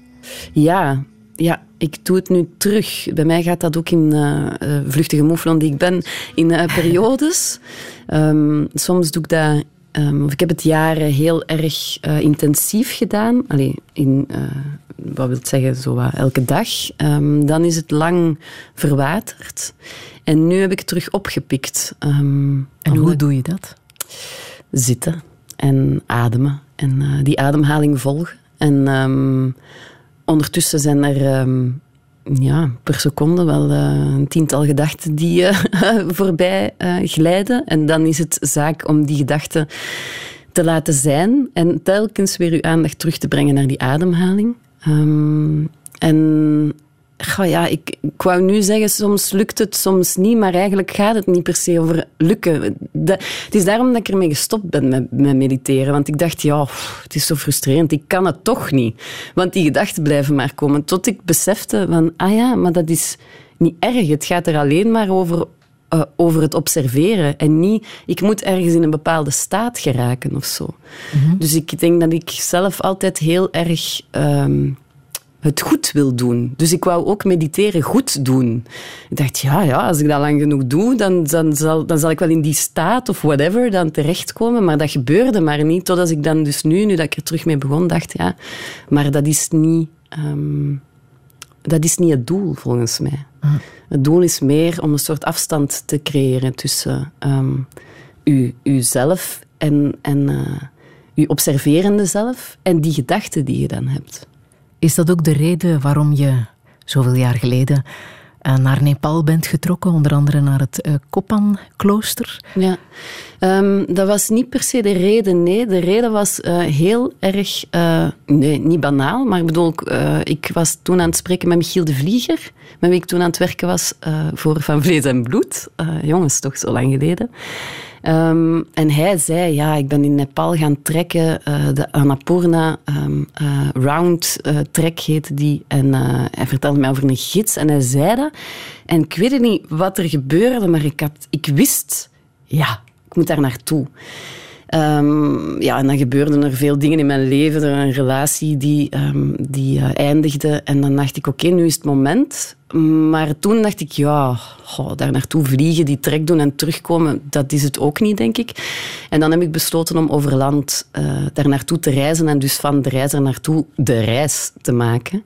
ja, ja, ik doe het nu terug. Bij mij gaat dat ook in eh, vluchtige moeflon die ik ben, in periodes. Ehm, soms doe ik dat... of ik heb het jaren heel erg eh, intensief gedaan. Allee, in... eh, wat wil zeggen, zo wat elke dag. Ehm, dan is het lang verwaterd. En nu heb ik het terug opgepikt. Ehm, En hoe doe je dat? zitten en ademen en eh, die ademhaling volgen. En ondertussen zijn er ja, per seconde wel eh, een tiental gedachten die eh, voorbij eh, glijden. En dan is het zaak om die gedachten te laten zijn en telkens weer uw aandacht terug te brengen naar die ademhaling. Ehm, en goh, ja, ik, ik wou nu zeggen, soms lukt het, soms niet, maar eigenlijk gaat het niet per se over lukken. Het is daarom dat ik ermee gestopt ben met, met mediteren. Want ik dacht, ja, pff, het is zo frustrerend, ik kan het toch niet. Want die gedachten blijven maar komen. Tot ik besefte van, ah ja, maar dat is niet erg. Het gaat er alleen maar over eh, over het observeren en niet, ik moet ergens in een bepaalde staat geraken of zo. Dus ik denk dat ik zelf altijd heel erg ehm, het goed wil doen. Dus ik wou ook mediteren goed doen. Ik dacht, ja, ja als ik dat lang genoeg doe, dan, dan, zal, dan zal ik wel in die staat of whatever dan terechtkomen. Maar dat gebeurde maar niet, totdat ik dan dus nu, nu dat ik er terug mee begon, dacht, ja, maar dat is niet... ehm, dat is niet het doel, volgens mij. Het doel is meer om een soort afstand te creëren tussen ehm, u, uzelf en, en eh, uw observerende zelf en die gedachten die je dan hebt. Is dat ook de reden waarom je zoveel jaar geleden eh, naar Nepal bent getrokken, onder andere naar het uh, Kopan-klooster? Ja, um, dat was niet per se de reden. Nee, de reden was uh, heel erg, nee, niet banaal, maar ik bedoel, ik was toen aan het spreken met Michiel de Vlieger, met wie ik toen aan het werken was voor Van Vlees en Bloed. jongens, toch zo lang geleden. Um, en hij zei, ja, ik ben in Nepal gaan trekken, uh, de Annapurna um, Round uh, trek heette die. En hij vertelde mij over een gids en hij zei dat. En ik weet niet wat er gebeurde, maar ik, had, ik wist, ja, ik moet daar naartoe. Um, ja, en dan gebeurden er veel dingen in mijn leven. Er een relatie die, um, die uh, eindigde. En dan dacht ik, oké, nu is het moment. Maar toen dacht ik, ja, daar naartoe vliegen, die trek doen en terugkomen, dat is het ook niet, denk ik. En dan heb ik besloten om over land uh, daar naartoe te reizen en dus van de reis naartoe de reis te maken.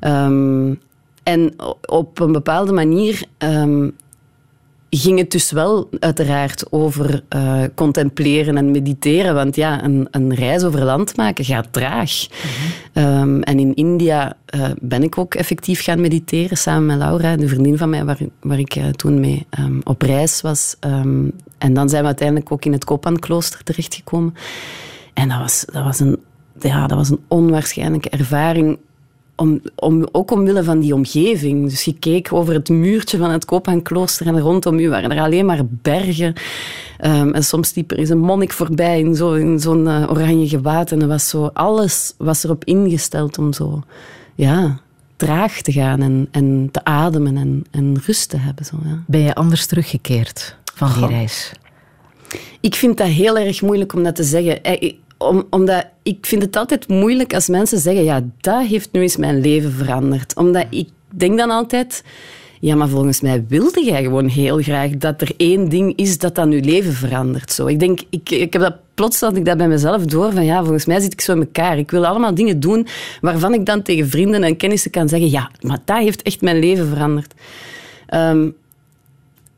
Um, en op een bepaalde manier ging het dus wel uiteraard over uh, contempleren en mediteren. Want ja, een, een, reis over land maken gaat traag. Um, en in India uh, ben ik ook effectief gaan mediteren samen met Laura, de vriendin van mij waar, waar ik uh, toen mee um, op reis was. Um, en dan zijn we uiteindelijk ook in het Kopan-klooster terechtgekomen. En dat was, dat was, een, ja, dat was een onwaarschijnlijke ervaring om, om, ook omwille van die omgeving. Dus je keek over het muurtje van het Kopan-klooster en rondom u waren er alleen maar bergen. Um, en soms liep er eens een monnik voorbij in zo'n uh, oranje gewaad. En er was zo, alles was erop ingesteld om zo ja, traag te gaan en, en te ademen en, en rust te hebben. Zo, ja. Ben je anders teruggekeerd van die Goh. reis? Ik vind dat heel erg moeilijk om dat te zeggen. Om, omdat ik vind het altijd moeilijk als mensen zeggen, ja, dat heeft nu eens mijn leven veranderd. Omdat ik denk dan altijd, ja, maar volgens mij wilde jij gewoon heel graag dat er één ding is dat dan je leven verandert. Zo. Ik denk, ik, ik heb dat plots had ik dat bij mezelf door van, ja, volgens mij zit ik zo in elkaar. Ik wil allemaal dingen doen waarvan ik dan tegen vrienden en kennissen kan zeggen, ja, maar dat heeft echt mijn leven veranderd. Um,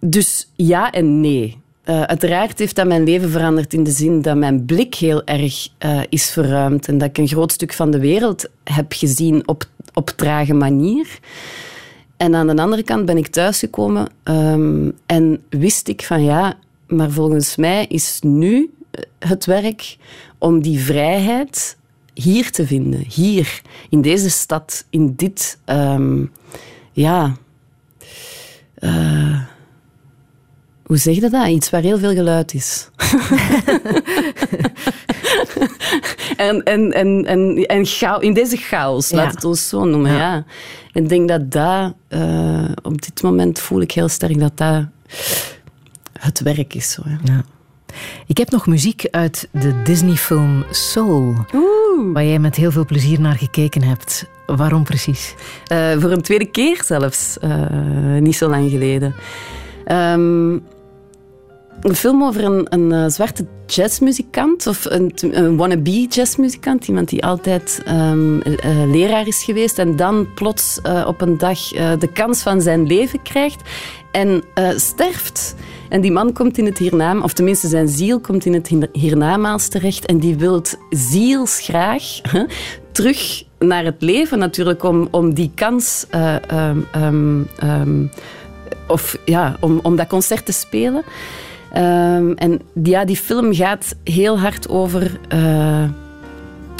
dus ja en nee. Uiteraard heeft dat mijn leven veranderd in de zin dat mijn blik heel erg uh, is verruimd en dat ik een groot stuk van de wereld heb gezien op, op trage manier. En aan de andere kant ben ik thuisgekomen um, en wist ik van ja, maar volgens mij is nu het werk om die vrijheid hier te vinden. Hier, in deze stad, in dit, um, ja... hoe zeg je dat? Iets waar heel veel geluid is. en en, en, en, en in deze chaos, ja. laat het ons zo noemen. Ja. ik denk dat dat, uh, op dit moment voel ik heel sterk dat dat het werk is. Zo, ja. ja. Ik heb nog muziek uit de Disney-film Soul, Oeh. waar jij met heel veel plezier naar gekeken hebt. Waarom precies? Uh, voor een tweede keer zelfs, uh, niet zo lang geleden. Um, een film over een, een uh, zwarte jazzmuzikant, of een, een wannabe jazzmuzikant, iemand die altijd um, uh, leraar is geweest en dan plots op een dag de kans van zijn leven krijgt en sterft. En die man komt in het hiernamaals, of tenminste zijn ziel komt in het hiernamaals terecht en die wil zielsgraag terug naar het leven natuurlijk om, om die kans um, um, of ja, om, om dat concert te spelen. Um, en ja, die film gaat heel hard over uh,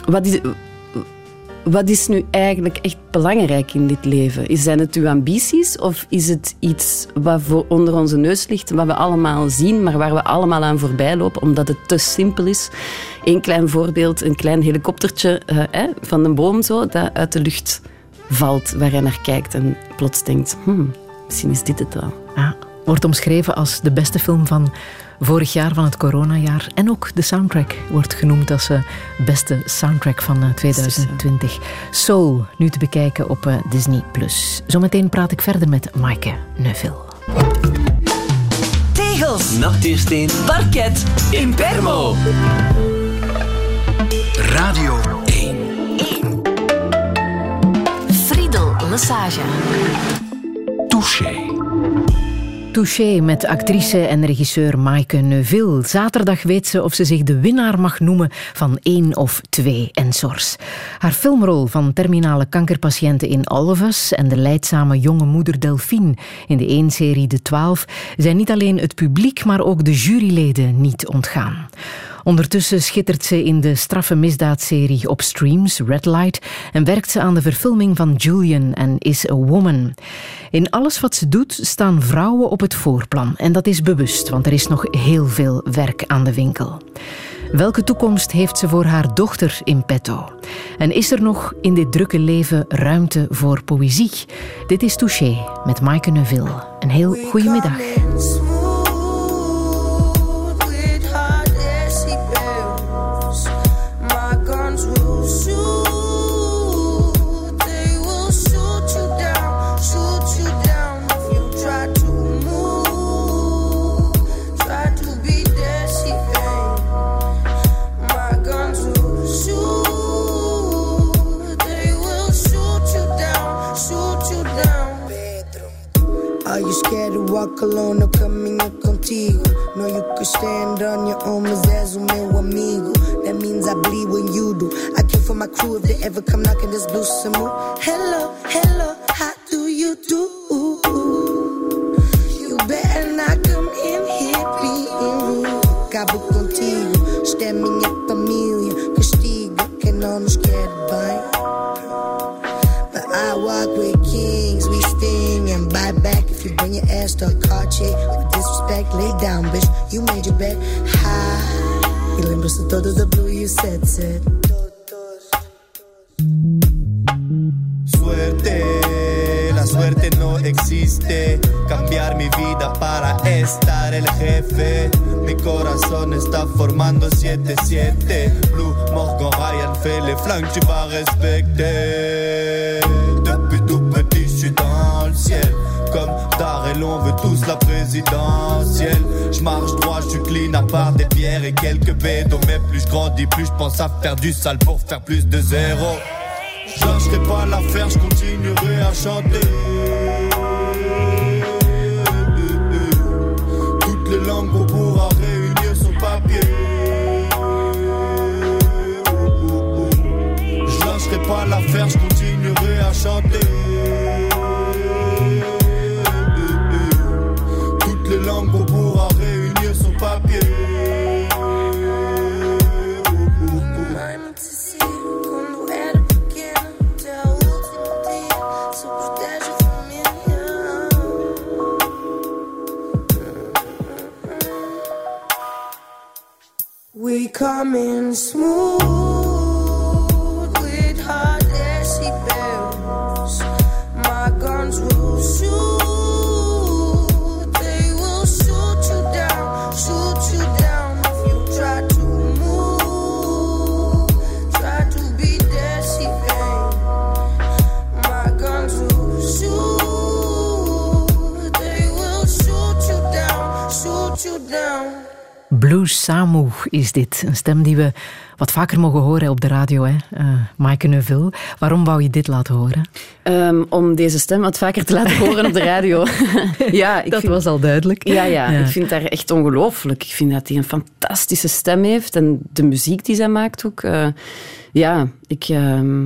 wat, is, wat is nu eigenlijk echt belangrijk in dit leven? Zijn het uw ambities of is het iets wat onder onze neus ligt, wat we allemaal zien, maar waar we allemaal aan voorbij lopen omdat het te simpel is? Eén klein voorbeeld, een klein helikoptertje eh, van een boom zo, dat uit de lucht valt, waar hij naar kijkt en plots denkt, hmm, misschien is dit het wel. Ja wordt omschreven als de beste film van vorig jaar, van het coronajaar. En ook de soundtrack wordt genoemd als de beste soundtrack van 2020. Soul, nu te bekijken op Disney+. Zometeen praat ik verder met Maaike Neuville. Tegels, nachtuursteen, parket, impermo. Radio 1. 1. Friedel Lassage. Touché. Touché met actrice en regisseur Maaike Neuville. Zaterdag weet ze of ze zich de winnaar mag noemen van één of twee Ensors. Haar filmrol van terminale kankerpatiënten in Us en de leidzame jonge moeder Delphine in de één-serie De Twaalf zijn niet alleen het publiek, maar ook de juryleden niet ontgaan. Ondertussen schittert ze in de straffe misdaadserie op streams, Red Light, en werkt ze aan de verfilming van Julian en Is a Woman. In alles wat ze doet staan vrouwen op het voorplan. En dat is bewust, want er is nog heel veel werk aan de winkel. Welke toekomst heeft ze voor haar dochter in petto? En is er nog in dit drukke leven ruimte voor poëzie? Dit is Touché met Maaike Neuville. Een heel goede middag. Or caminho contigo? No, you could stand on your own, mas és o meu amigo. That means I bleed when you do. I kill for my crew if they ever come knocking this blue some Hello, hello, how do you do? You better not come in here being rude. Acabo contigo, isto é minha família. Castigo, que não nos quer your ass car with disrespect, lay down, bitch. You made your bed high. E lembra-se todo da blue you said, said. Suerte, la suerte no existe. Cambiar mi vida para estar el jefe. Mi corazón está formando 7-7. Blue, Morgan, Ryan, fait les flancs, tu vas respecter. On veut tous la présidentielle. Je marche droit, je clean à part des pierres et quelques bédos. Mais plus je grandis, plus je pense à faire du sale pour faire plus de zéro. Je lâcherai pas l'affaire, je continuerai à chanter. Toutes les langues on pourra réunir sur papier. Je lâcherai pas l'affaire, je continuerai à chanter. We come in smooth Blues Samu is dit. Een stem die we wat vaker mogen horen op de radio, hè? Uh, Maaike Neuville. Waarom wou je dit laten horen? Ehm, om deze stem wat vaker te laten horen op de radio. ja, ik Dat vind- was al duidelijk. Ja, ja, Ja. ik vind haar echt ongelooflijk. Ik vind dat hij een fantastische stem heeft en de muziek die zij maakt ook. eh, ja, ik, ehm,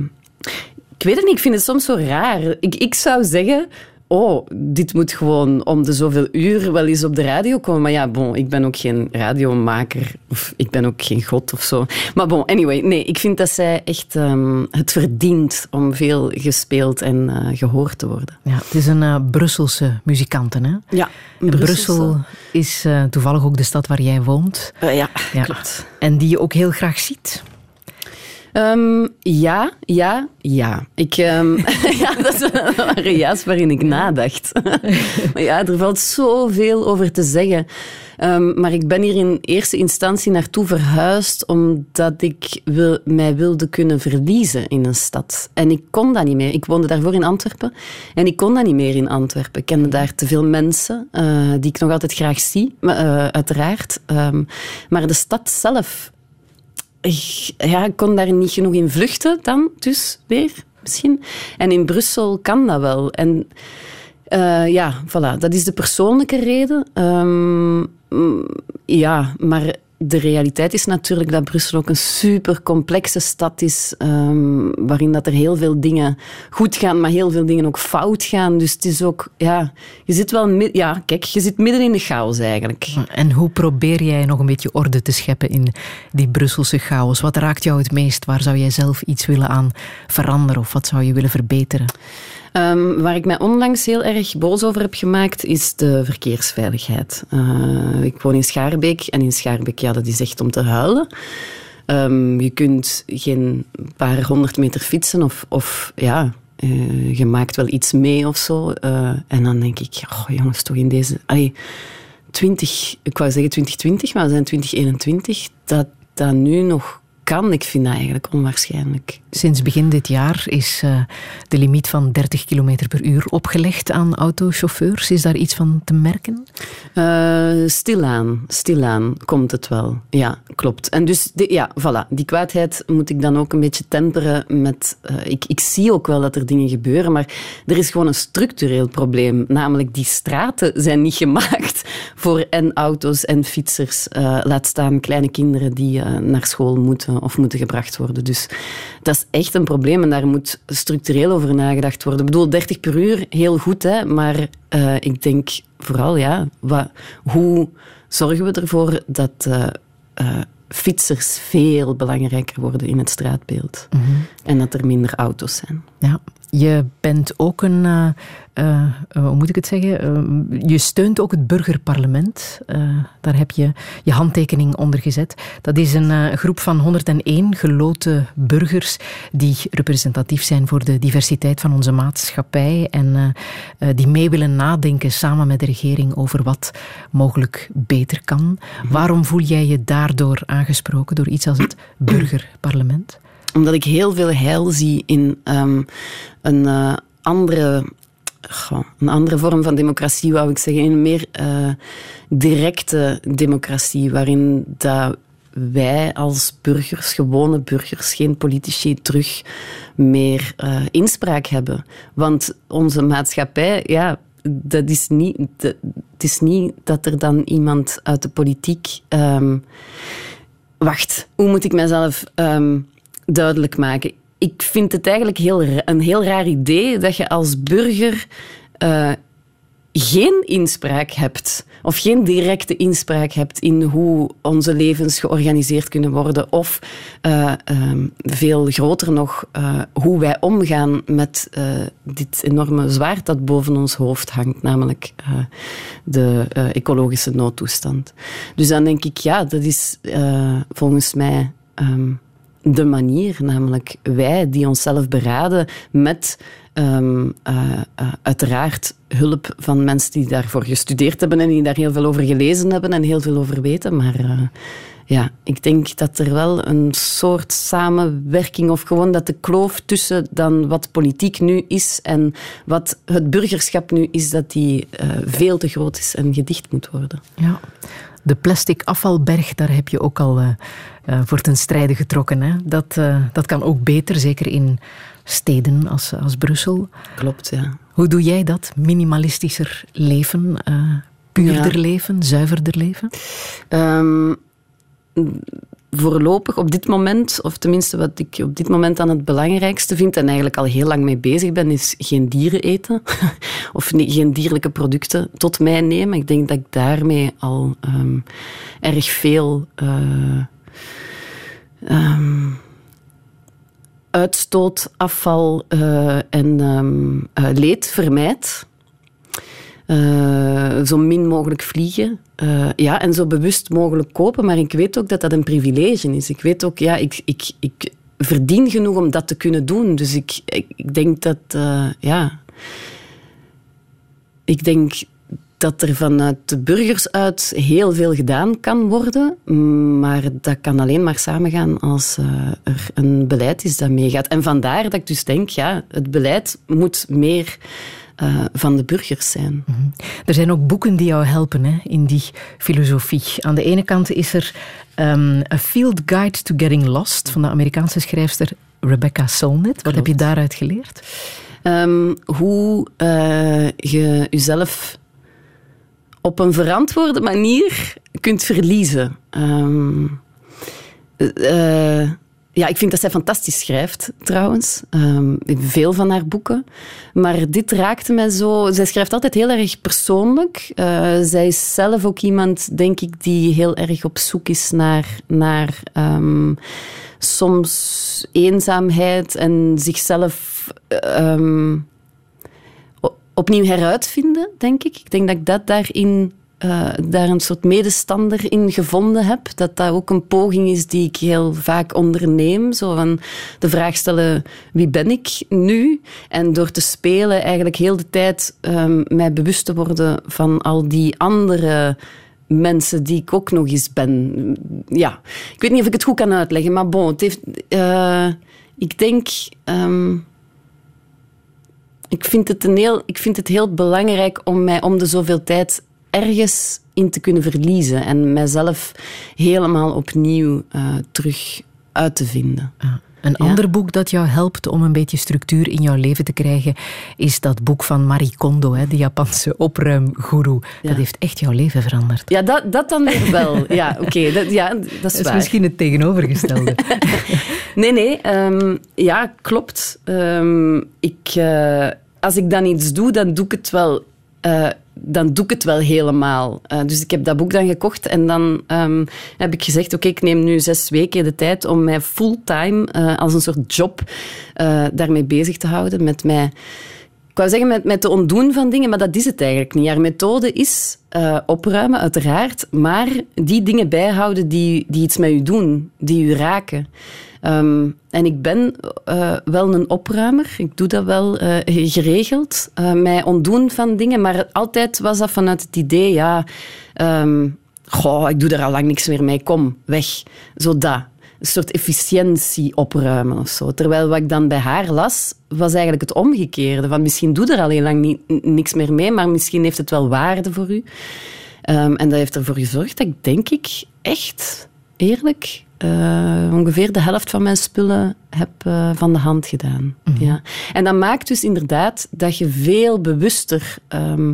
ik weet het niet, ik vind het soms zo raar. Ik, ik zou zeggen, oh, dit moet gewoon om de zoveel uur wel eens op de radio komen. Maar ja, bon, ik ben ook geen radiomaker of ik ben ook geen god of zo. Maar bon, anyway, nee, ik vind dat zij echt ehm, het verdient om veel gespeeld en eh, gehoord te worden. Ja, het is een eh, Brusselse muzikante, hè? Ja, Brusselse. Brussel is eh, toevallig ook de stad waar jij woont. Ja, Ja. klopt. En die je ook heel graag ziet. Ehm, ja, ja, ja. Ik, ehm, ja, dat is een ja's waarin ik nadacht. maar ja, er valt zoveel over te zeggen. Ehm, maar ik ben hier in eerste instantie naartoe verhuisd omdat ik wil, mij wilde kunnen verliezen in een stad. En ik kon dat niet meer. Ik woonde daarvoor in Antwerpen en ik kon dat niet meer in Antwerpen. Ik kende daar te veel mensen eh, die ik nog altijd graag zie, eh, uiteraard. Maar de stad zelf ja, ik kon daar niet genoeg in vluchten dan, dus weer misschien. En in Brussel kan dat wel. En Eh, ja, voilà. Dat is de persoonlijke reden. Ehm, ja, maar de realiteit is natuurlijk dat Brussel ook een super complexe stad is, ehm, waarin dat er heel veel dingen goed gaan, maar heel veel dingen ook fout gaan. Dus het is ook, ja, je zit wel, ja, kijk, je zit midden in de chaos eigenlijk. En hoe probeer jij nog een beetje orde te scheppen in die Brusselse chaos? Wat raakt jou het meest? Waar zou jij zelf iets willen aan veranderen of wat zou je willen verbeteren? Ehm, waar ik mij onlangs heel erg boos over heb gemaakt, is de verkeersveiligheid. Eh, ik woon in Schaarbeek en in Schaarbeek, ja, dat is echt om te huilen. Ehm, je kunt geen paar honderd meter fietsen of, of ja, eh, je maakt wel iets mee of zo. Eh, en dan denk ik, oh, jongens, toch in deze... Allee, 20, ik wou zeggen 2020, maar we zijn 2021, dat dat nu nog kan, ik vind dat eigenlijk onwaarschijnlijk. Sinds begin dit jaar is eh, de limiet van 30 km per uur opgelegd aan autochauffeurs. Is daar iets van te merken? Eh, stilaan, stilaan komt het wel. Ja, klopt. En dus, de, ja, voilà, die kwaadheid moet ik dan ook een beetje temperen met... eh, ik, ik zie ook wel dat er dingen gebeuren, maar er is gewoon een structureel probleem. Namelijk, die straten zijn niet gemaakt voor en auto's en fietsers. eh, laat staan kleine kinderen die eh, naar school moeten of moeten gebracht worden. Dus dat is echt een probleem en daar moet structureel over nagedacht worden. Ik bedoel, 30 per uur, heel goed, hè, maar eh, ik denk vooral, ja, wa- hoe zorgen we ervoor dat fietsers veel belangrijker worden in het straatbeeld en dat er minder auto's zijn? Ja, je bent ook een, eh, eh, eh, hoe moet ik het zeggen? Eh, je steunt ook het burgerparlement. Daar heb je je handtekening onder gezet. Dat is een groep van 101 geloten burgers die representatief zijn voor de diversiteit van onze maatschappij en die mee willen nadenken samen met de regering over wat mogelijk beter kan. Waarom voel jij je daardoor aangesproken door iets als het burgerparlement? Omdat ik heel veel heil zie in ehm, een eh, andere een andere vorm van democratie, wou ik zeggen. Een meer eh, directe democratie, waarin dat wij als burgers, gewone burgers, geen politici, terug meer eh, inspraak hebben. Want onze maatschappij, ja, dat is niet, dat, het is niet dat er dan iemand uit de politiek. ehm, wacht, hoe moet ik mezelf ehm, duidelijk maken? Ik vind het eigenlijk heel, een heel raar idee dat je als burger eh, geen inspraak hebt, of geen directe inspraak hebt in hoe onze levens georganiseerd kunnen worden, of eh, ehm, veel groter nog, eh, hoe wij omgaan met dit enorme zwaard dat boven ons hoofd hangt, namelijk de ecologische noodtoestand. Dus dan denk ik, ja, dat is volgens mij. ehm, de manier, namelijk wij die onszelf beraden met ehm, eh, eh, uiteraard hulp van mensen die daarvoor gestudeerd hebben en die daar heel veel over gelezen hebben en heel veel over weten. Maar eh, ja, ik denk dat er wel een soort samenwerking of gewoon dat de kloof tussen dan wat politiek nu is en wat het burgerschap nu is, dat die veel te groot is en gedicht moet worden. Ja. De plastic afvalberg, daar heb je ook al eh, eh, voor ten strijde getrokken. Hè? Dat, eh, dat kan ook beter, zeker in steden als, als Brussel. Klopt, ja. Hoe doe jij dat? Minimalistischer leven, puurder Ja. leven, zuiverder leven? Ehm, voorlopig op dit moment, of tenminste wat ik op dit moment aan het belangrijkste vind en eigenlijk al heel lang mee bezig ben, is geen dieren eten. of geen dierlijke producten tot mij nemen. Ik denk dat ik daarmee al ehm, erg veel eh, ehm, uitstoot, afval eh, en ehm, eh, leed vermijd. Zo min mogelijk vliegen. Eh, ja, en zo bewust mogelijk kopen. Maar ik weet ook dat dat een privilege is. Ik weet ook, ja, ik, ik, ik verdien genoeg om dat te kunnen doen. Dus ik, ik, denk dat, eh, ja... Ik denk dat er vanuit de burgers uit heel veel gedaan kan worden. Maar dat kan alleen maar samengaan als eh, er een beleid is dat meegaat. En vandaar dat ik dus denk, ja, het beleid moet meer eh, van de burgers zijn. Er zijn ook boeken die jou helpen hè, in die filosofie. Aan de ene kant is er ehm, A Field Guide to Getting Lost van de Amerikaanse schrijfster Rebecca Solnit. Wat heb je daaruit geleerd? Ehm, hoe eh, je jezelf op een verantwoorde manier kunt verliezen. Ehm, eh, ja, ik vind dat zij fantastisch schrijft, trouwens. Ehm, veel van haar boeken. Maar dit raakte mij zo... Zij schrijft altijd heel erg persoonlijk. Eh, zij is zelf ook iemand, denk ik, die heel erg op zoek is naar... naar ehm, soms eenzaamheid en zichzelf... ehm, opnieuw heruitvinden, denk ik. Ik denk dat ik dat daarin eh, daar een soort medestander in gevonden heb. Dat dat ook een poging is die ik heel vaak onderneem. Zo van de vraag stellen, wie ben ik nu? En door te spelen eigenlijk heel de tijd ehm, mij bewust te worden van al die andere mensen die ik ook nog eens ben. Ja, ik weet niet of ik het goed kan uitleggen, maar bon, het heeft... eh, ik denk... ehm, ik vind, het een heel, ik vind het heel belangrijk om mij om de zoveel tijd ergens in te kunnen verliezen en mijzelf helemaal opnieuw eh, terug uit te vinden. Een ander boek dat jou helpt om een beetje structuur in jouw leven te krijgen, is dat boek van Marie Kondo, hè, de Japanse opruimgoeroe. Dat heeft echt jouw leven veranderd. Ja, dat, dat dan weer wel. Ja, oké. dat, ja, dat is, Dat is waar. misschien het tegenovergestelde. Nee, nee. ehm, ja, klopt. Ehm, ik, eh, als ik dan iets doe, dan doe ik het wel... eh, dan doe ik het wel helemaal. Eh, dus ik heb dat boek dan gekocht en dan ehm, heb ik gezegd, oké, ik neem nu zes weken de tijd om mij fulltime eh, als een soort job eh, daarmee bezig te houden. Met mij, ik wou zeggen met, met te ontdoen van dingen, maar dat is het eigenlijk niet. Haar methode is opruimen, uiteraard, maar die dingen bijhouden die, die iets met u doen, die u raken. Ehm, en ik ben eh, wel een opruimer. Ik doe dat wel eh, geregeld. eh, mij ontdoen van dingen. Maar altijd was dat vanuit het idee, ja... ehm, goh, ik doe er al lang niks meer mee. Kom, weg. Zo dat. Een soort efficiëntie opruimen zo. Terwijl wat ik dan bij haar las, was eigenlijk het omgekeerde. Van misschien doe er al heel lang niks meer mee, maar misschien heeft het wel waarde voor u. Ehm, en dat heeft ervoor gezorgd dat ik, denk ik, echt, eerlijk, eh, ongeveer de helft van mijn spullen heb eh, van de hand gedaan. ja. En dat maakt dus inderdaad dat je veel bewuster ehm,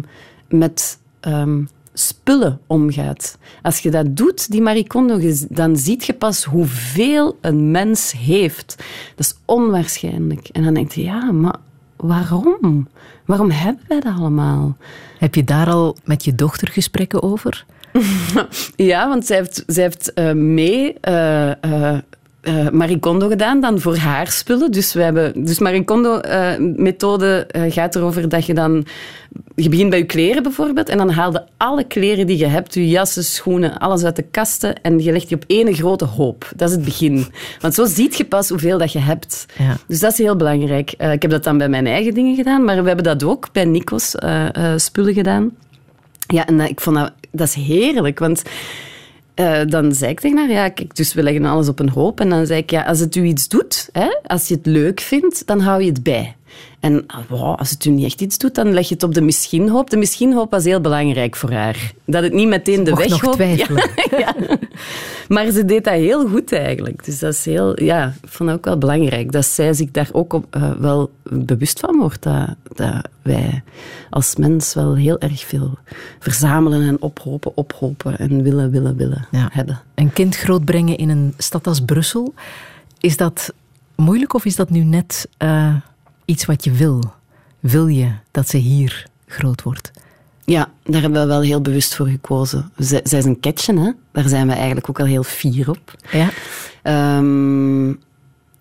met ehm, spullen omgaat. Als je dat doet, die Marie Kondo, je- dan ziet je pas hoeveel een mens heeft. Dat is onwaarschijnlijk. En dan denk je, ja, maar waarom? Waarom hebben wij dat allemaal? Heb je daar al met je dochter gesprekken over? Ja, want zij heeft, zij heeft eh, mee eh, Marie Kondo gedaan, dan voor haar spullen. Dus, we hebben, dus Marie Kondo-methode gaat erover dat je dan... Je begint bij je kleren bijvoorbeeld en dan haal je alle kleren die je hebt, je jassen, schoenen, alles uit de kasten en je legt die op één grote hoop. Dat is het begin. Want zo ziet je pas hoeveel dat je hebt. Ja. Dus dat is heel belangrijk. Ik heb dat dan bij mijn eigen dingen gedaan, maar we hebben dat ook bij Nico's spullen gedaan. Ja, en ik vond dat, dat is heerlijk, want eh, dan zei ik tegen haar, ja, kijk, dus we leggen alles op een hoop. En dan zei ik, ja, als het u iets doet, hè, als je het leuk vindt, dan hou je het bij. En ah, wow, als het u niet echt iets doet, dan leg je het op de misschien-hoop. De misschien-hoop was heel belangrijk voor haar. Dat het niet meteen de Mocht nog twijfelen. Ja, ja. Maar ze deed dat heel goed eigenlijk. Dus dat is heel... Ja, ik vond dat ook wel belangrijk. Dat zij zich daar ook op, eh, wel bewust van wordt. Dat, dat wij als mens wel heel erg veel verzamelen en ophopen, ophopen en willen, willen, willen Ja. hebben. Een kind grootbrengen in een stad als Brussel, is dat moeilijk of is dat nu net eh, iets wat je wil? Wil je dat ze hier groot wordt? Ja, daar hebben we wel heel bewust voor gekozen. Zij, zij is een catchen, hè? daar zijn we eigenlijk ook al heel fier op. Ja. Ehm,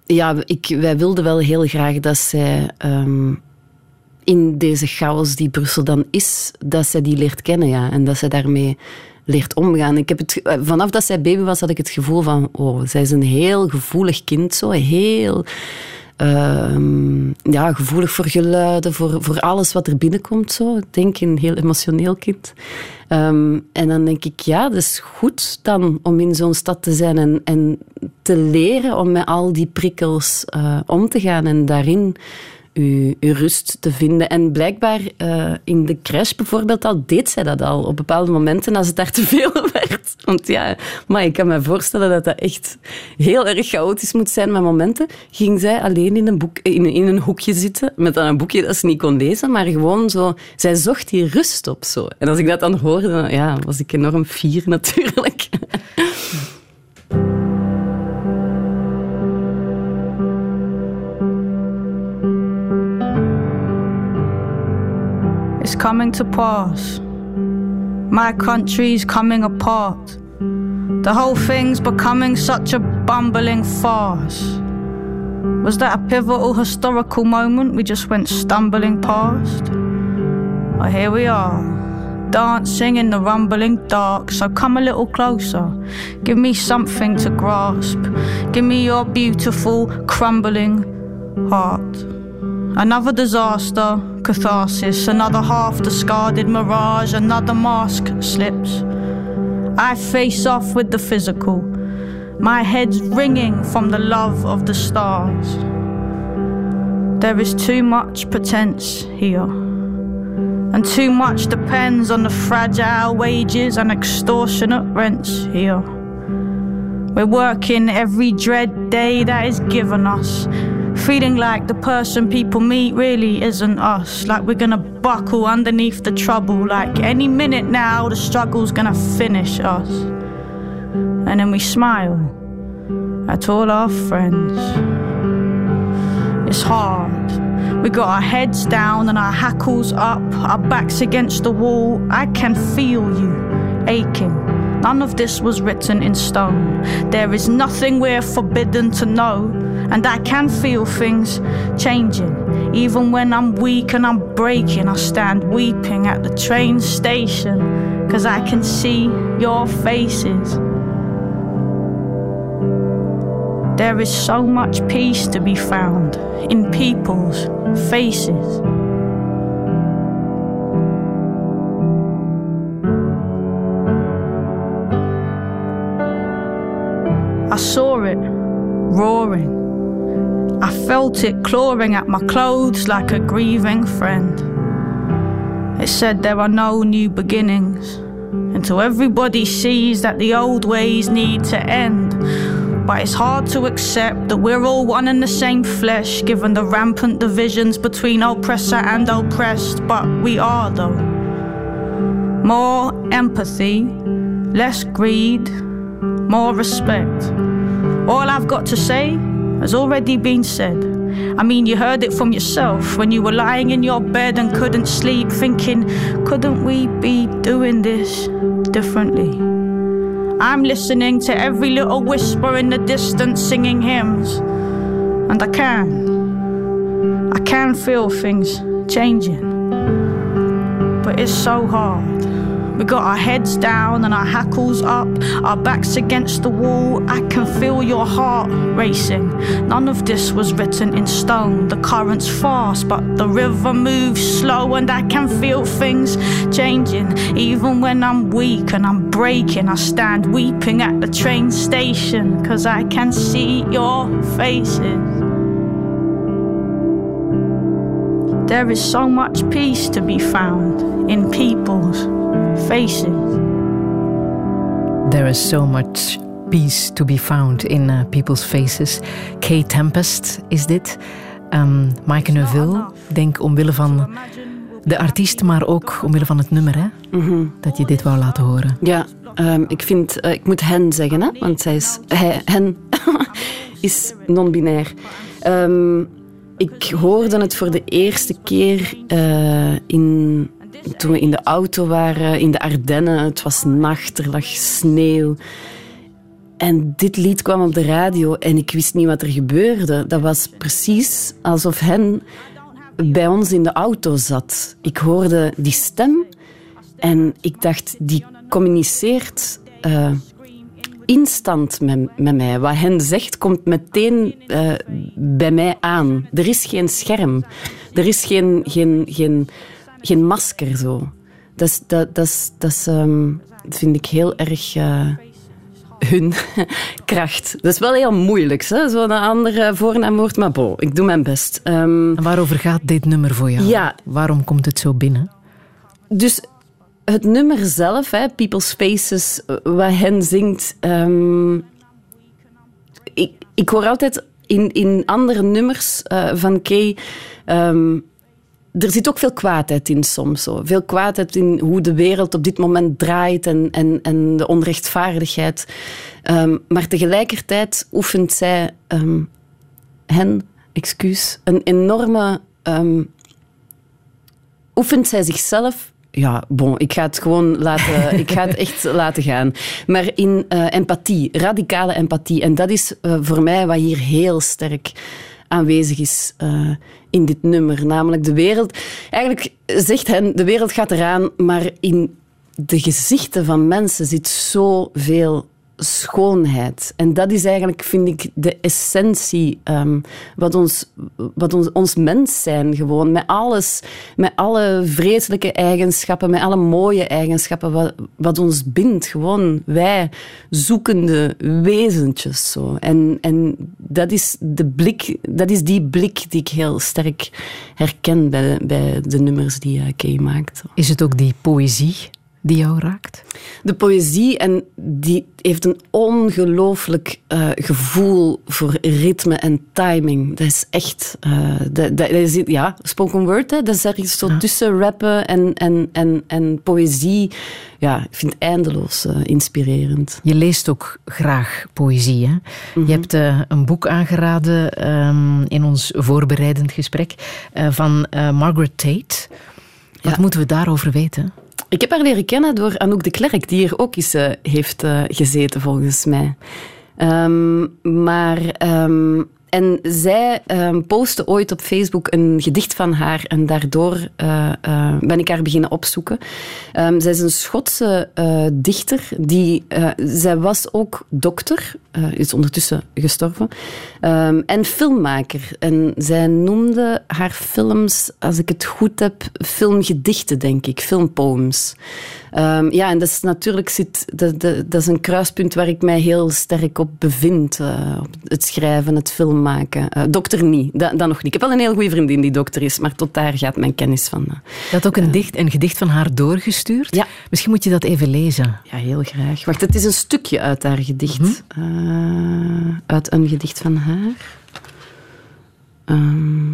ja, ik, wij wilden wel heel graag dat zij ehm, in deze chaos die Brussel dan is, dat zij die leert kennen ja, en dat zij daarmee leert omgaan. Ik heb het, vanaf dat zij baby was, had ik het gevoel van, oh, zij is een heel gevoelig kind, zo heel ehm, ja, gevoelig voor geluiden, voor, voor alles wat er binnenkomt. Zo. Ik denk een heel emotioneel kind. Ehm, en dan denk ik, ja, dat is goed dan om in zo'n stad te zijn en, en te leren om met al die prikkels eh, om te gaan en daarin uw, rust te vinden. En blijkbaar eh, in de crash bijvoorbeeld al deed zij dat al op bepaalde momenten als het daar te veel werd. Want ja, maar ik kan me voorstellen dat dat echt heel erg chaotisch moet zijn met momenten. Ging zij alleen in een, boek, in, in een hoekje zitten, met dan een boekje dat ze niet kon lezen, maar gewoon zo... Zij zocht die rust op zo. En als ik dat dan hoorde, dan ja, was ik enorm fier natuurlijk. Coming to pass. My country's coming apart. The whole thing's becoming such a bumbling farce. Was that a pivotal historical moment we just went stumbling past? Well, here we are, dancing in the rumbling dark. So come a little closer. Give me something to grasp. Give me your beautiful, crumbling heart. Another disaster, catharsis, another half discarded mirage, another mask slips. I face off with the physical, my head's ringing from the love of the stars. There is too much pretense here, and too much depends on the fragile wages and extortionate rents here. We're working every dread day that is given us, feeling like the person people meet really isn't us, like we're gonna buckle underneath the trouble, like any minute now the struggle's gonna finish us. And then we smile at all our friends. It's hard. We got our heads down and our hackles up, our backs against the wall. I can feel you aching. None of this was written in stone. There is nothing we're forbidden to know, and I can feel things changing. Even when I'm weak and I'm breaking, I stand weeping at the train station, cause I can see your faces. There is so much peace to be found in people's faces. I saw it roaring. I felt it clawing at my clothes like a grieving friend. It said there are no new beginnings until everybody sees that the old ways need to end. But it's hard to accept that we're all one and the same flesh, given the rampant divisions between oppressor and oppressed. But we are, though. More empathy, less greed, more respect. All I've got to say has already been said. I mean, you heard it from yourself when you were lying in your bed and couldn't sleep, thinking, couldn't we be doing this differently? I'm listening to every little whisper in the distance singing hymns, and I can. I can feel things changing, but it's so hard. We got our heads down and our hackles up, our backs against the wall. I can feel your heart racing. None of this was written in stone. The current's fast, but the river moves slow, and I can feel things changing. Even when I'm weak and I'm breaking, I stand weeping at the train station, cause I can see your faces. There is so much peace to be found in people's faces. There is so much peace to be found in uh, people's faces. Kay Tempest is dit. Um, Maaike Neuville, denk omwille van de artiest, maar ook omwille van het nummer, hè? dat je dit wou laten horen. Ja, ehm, ik vind, eh, ik moet hen zeggen, hè, want zij is, hij, hen is non-binair. Ehm, ik hoorde het voor de eerste keer eh, in, toen we in de auto waren, in de Ardennen. Het was nacht, er lag sneeuw. En dit lied kwam op de radio en ik wist niet wat er gebeurde. Dat was precies alsof hen bij ons in de auto zat. Ik hoorde die stem en ik dacht, die communiceert eh, instant met, met mij. Wat hen zegt, komt meteen eh, bij mij aan. Er is geen scherm. Er is geen, geen, geen, geen masker zo. Dat, is- dat, dat, is- dat, is, ehm, vind ik heel erg eh, hun kracht. Dat is wel heel moeilijk, zo'n andere voornaamwoord. Maar bon, ik doe mijn best. Ehm, En waarover gaat dit nummer voor jou? Ja. Waarom komt het zo binnen? dus het nummer zelf, hè, People's Faces, eh, wat hen zingt. ehm, ik, ik hoor altijd in, in andere nummers eh, van Kay. Er zit ook veel kwaadheid in soms. Zo. Veel kwaadheid in hoe de wereld op dit moment draait en, en, en de onrechtvaardigheid. Ehm, maar tegelijkertijd oefent zij ehm, hen, excuus, een enorme. ehm, oefent zij zichzelf. Ja, bon, ik ga het gewoon laten, ik ga het echt laten gaan. Maar in eh, empathie, radicale empathie. En dat is eh, voor mij wat hier heel sterk aanwezig is eh, in dit nummer. Namelijk de wereld. Eigenlijk zegt hen, de wereld gaat eraan, maar in de gezichten van mensen zit zoveel schoonheid. En dat is eigenlijk, vind ik, de essentie ehm, wat, ons, wat ons, ons mens zijn gewoon. Met alles, met alle vreselijke eigenschappen, met alle mooie eigenschappen wat, wat ons bindt. Gewoon wij zoekende wezentjes. Zo. En, en dat, is de blik, dat is die blik die ik heel sterk herken bij bij de nummers die uh, Kay maakt. Is het ook die poëzie die jou raakt? De poëzie, en die heeft een ongelooflijk eh, gevoel voor ritme en timing. Dat is echt... eh, dat, is, ja, spoken word, hè, dat is ergens zo tussen rappen en, en, en, en poëzie. Ja, ik vind het eindeloos eh, inspirerend. Je leest ook graag poëzie. Hè? Je hebt eh, een boek aangeraden ehm, in ons voorbereidend gesprek van Margaret Tate. Wat moeten we daarover weten? Ik heb haar leren kennen door Anouk de Klerk, die hier ook eens eh, heeft eh, gezeten, volgens mij. Ehm, maar... ehm, en zij ehm, postte ooit op Facebook een gedicht van haar en daardoor eh, eh, ben ik haar beginnen opzoeken. Ehm, zij is een Schotse eh, dichter. Die, zij was ook dokter, is ondertussen gestorven, ehm, en filmmaker. En zij noemde haar films, als ik het goed heb, filmgedichten, denk ik, filmpoems. Ehm, ja, en dat is natuurlijk zit, dat, dat, dat is een kruispunt waar ik mij heel sterk op bevind. eh, op het schrijven, het filmmaken. Eh, dokter niet, dat, dat nog niet. Ik heb wel een heel goede vriendin die dokter is, maar tot daar gaat mijn kennis van. eh. Je had ook een, dicht, een gedicht van haar doorgestuurd. Ja. Misschien moet je dat even lezen. Ja, heel graag. Wacht, het is een stukje uit haar gedicht. Eh, uit een gedicht van haar. Ehm.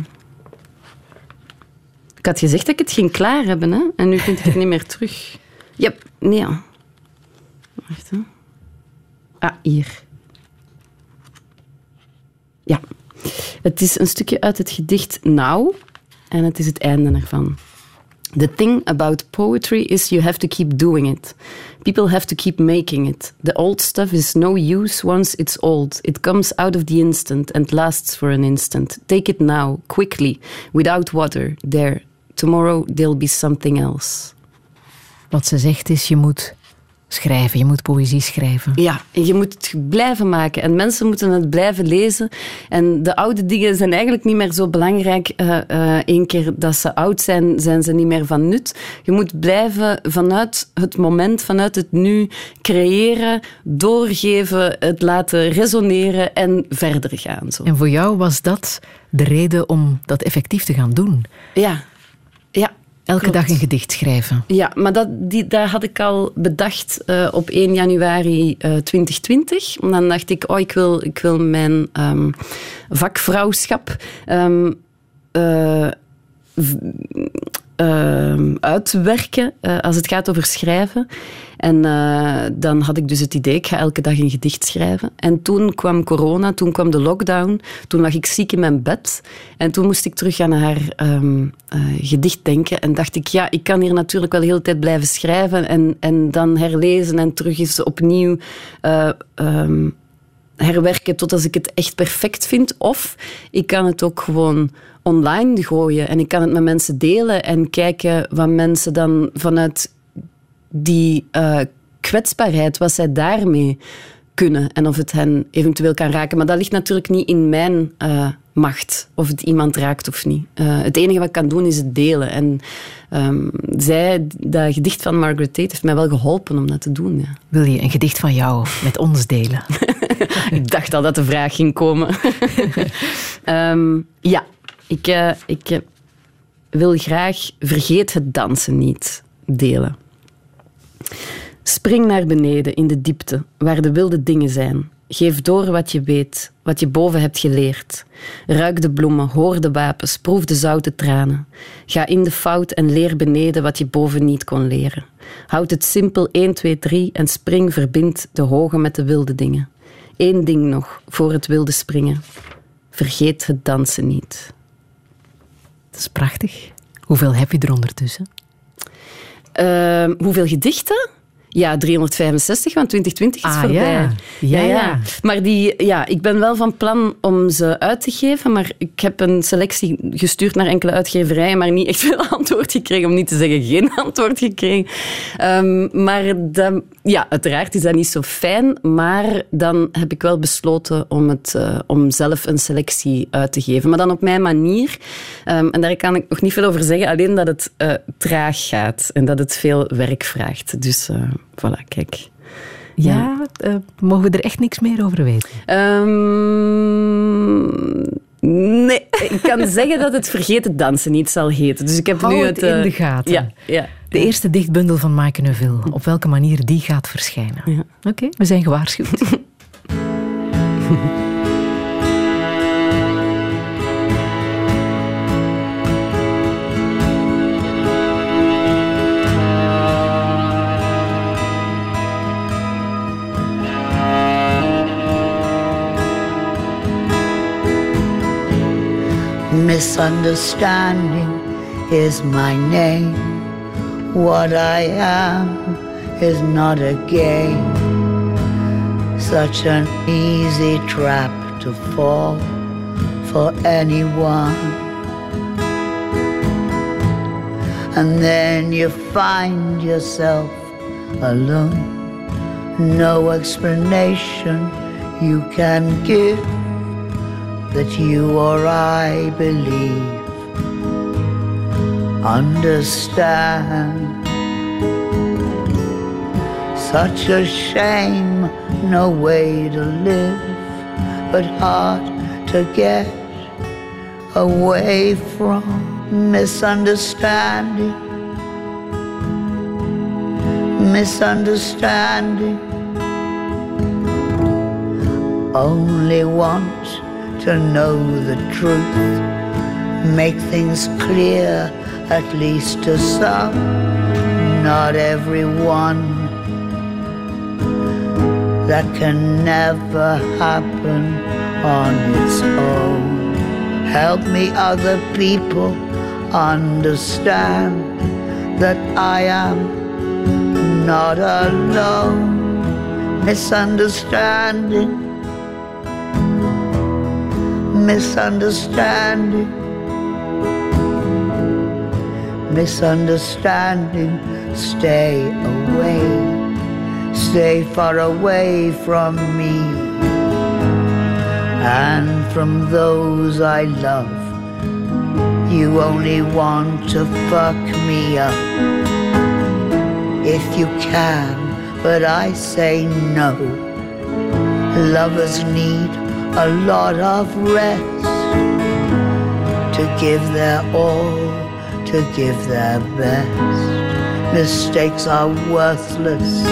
ik had gezegd dat ik het ging klaar hebben, hè? en nu vind ik het niet meer terug. Ja, nee. Wacht, hè. Ah, hier. Ja. Het is een stukje uit het gedicht Now. En het is het einde ervan. The thing about poetry is you have to keep doing it. People have to keep making it. The old stuff is no use once it's old. It comes out of the instant and lasts for an instant. Take it now, quickly, without water. There. Tomorrow there'll be something else. Wat ze zegt is, je moet schrijven, je moet poëzie schrijven. Ja, en je moet het blijven maken. En mensen moeten het blijven lezen. En de oude dingen zijn eigenlijk niet meer zo belangrijk. Eén keer dat ze oud zijn, zijn ze niet meer van nut. Je moet blijven vanuit het moment, vanuit het nu creëren, doorgeven, het laten resoneren en verder gaan. Zo. En voor jou was dat de reden om dat effectief te gaan doen? Ja. Elke klopt. dag een gedicht schrijven. Ja, maar dat, die, dat had ik al bedacht eh, op 1 januari eh, 2020. En dan dacht ik, oh, ik wil, ik wil mijn ehm, vakvrouwschap ehm, eh, ehm, uitwerken eh, als het gaat over schrijven. En eh, dan had ik dus het idee, ik ga elke dag een gedicht schrijven. En toen kwam corona, toen kwam de lockdown. Toen lag ik ziek in mijn bed. En toen moest ik terug aan haar ehm, eh, gedicht denken. En dacht ik, ja, ik kan hier natuurlijk wel de hele tijd blijven schrijven. En, en dan herlezen en terug eens opnieuw... eh, ehm, herwerken tot als ik het echt perfect vind. Of ik kan het ook gewoon online gooien en ik kan het met mensen delen en kijken wat mensen dan vanuit die eh, kwetsbaarheid, wat zij daarmee kunnen en of het hen eventueel kan raken. Maar dat ligt natuurlijk niet in mijn eh, macht, of het iemand raakt of niet. Eh, het enige wat ik kan doen is het delen. En ehm, zij, dat gedicht van Margaret Tate heeft mij wel geholpen om dat te doen. Ja. Wil je een gedicht van jou met ons delen? ik dacht al dat de vraag ging komen. Ehm, ja, ik, eh, ik wil graag Vergeet het dansen niet delen. Spring naar beneden in de diepte, waar de wilde dingen zijn. Geef door wat je weet, wat je boven hebt geleerd. Ruik de bloemen, hoor de wapens, proef de zoute tranen. Ga in de fout en leer beneden wat je boven niet kon leren. Houd het simpel 1, 2, 3 en spring verbind de hoge met de wilde dingen. Eén ding nog voor het wilde springen. Vergeet het dansen niet. Dat is prachtig. Hoeveel heb je er ondertussen? Ehm, hoeveel gedichten? Ja, 365, want 2020 is Ah, voorbij. ja. Ja, ja. Maar die, ja, ik ben wel van plan om ze uit te geven, maar ik heb een selectie gestuurd naar enkele uitgeverijen, maar niet echt veel antwoord gekregen, om niet te zeggen geen antwoord gekregen. Ehm, maar ja, uiteraard is dat niet zo fijn, maar dan heb ik wel besloten om, het, eh, om zelf een selectie uit te geven. Maar dan op mijn manier. Ehm, en daar kan ik nog niet veel over zeggen, alleen dat het eh, traag gaat en dat het veel werk vraagt. Dus eh, voilà, kijk. Ja, eh, mogen we er echt niks meer over weten? Ehm, nee, ik kan zeggen dat het Vergeten Dansen niet zal heten. Dus ik heb Hou nu het het... in eh, de gaten. Ja, ja. De eerste dichtbundel van Maaike Neuville. Op welke manier die gaat verschijnen. Oké, we zijn gewaarschuwd. Misunderstanding is my name. What I am is not a game. Such an easy trap to fall for anyone. And then you find yourself alone. No explanation you can give that you or I believe. Understand. Such a shame, no way to live, but hard to get away from misunderstanding. Misunderstanding. Only want to know the truth, make things clear, at least to some, not everyone. That can never happen on its own. Help me, other people, understand that I am not alone. Misunderstanding misunderstanding, misunderstanding. Stay away, stay far away from me and from those I love. You only want to fuck me up if you can, but I say no. Lovers need a lot of rest to give their all, to give their best. Mistakes are worthless,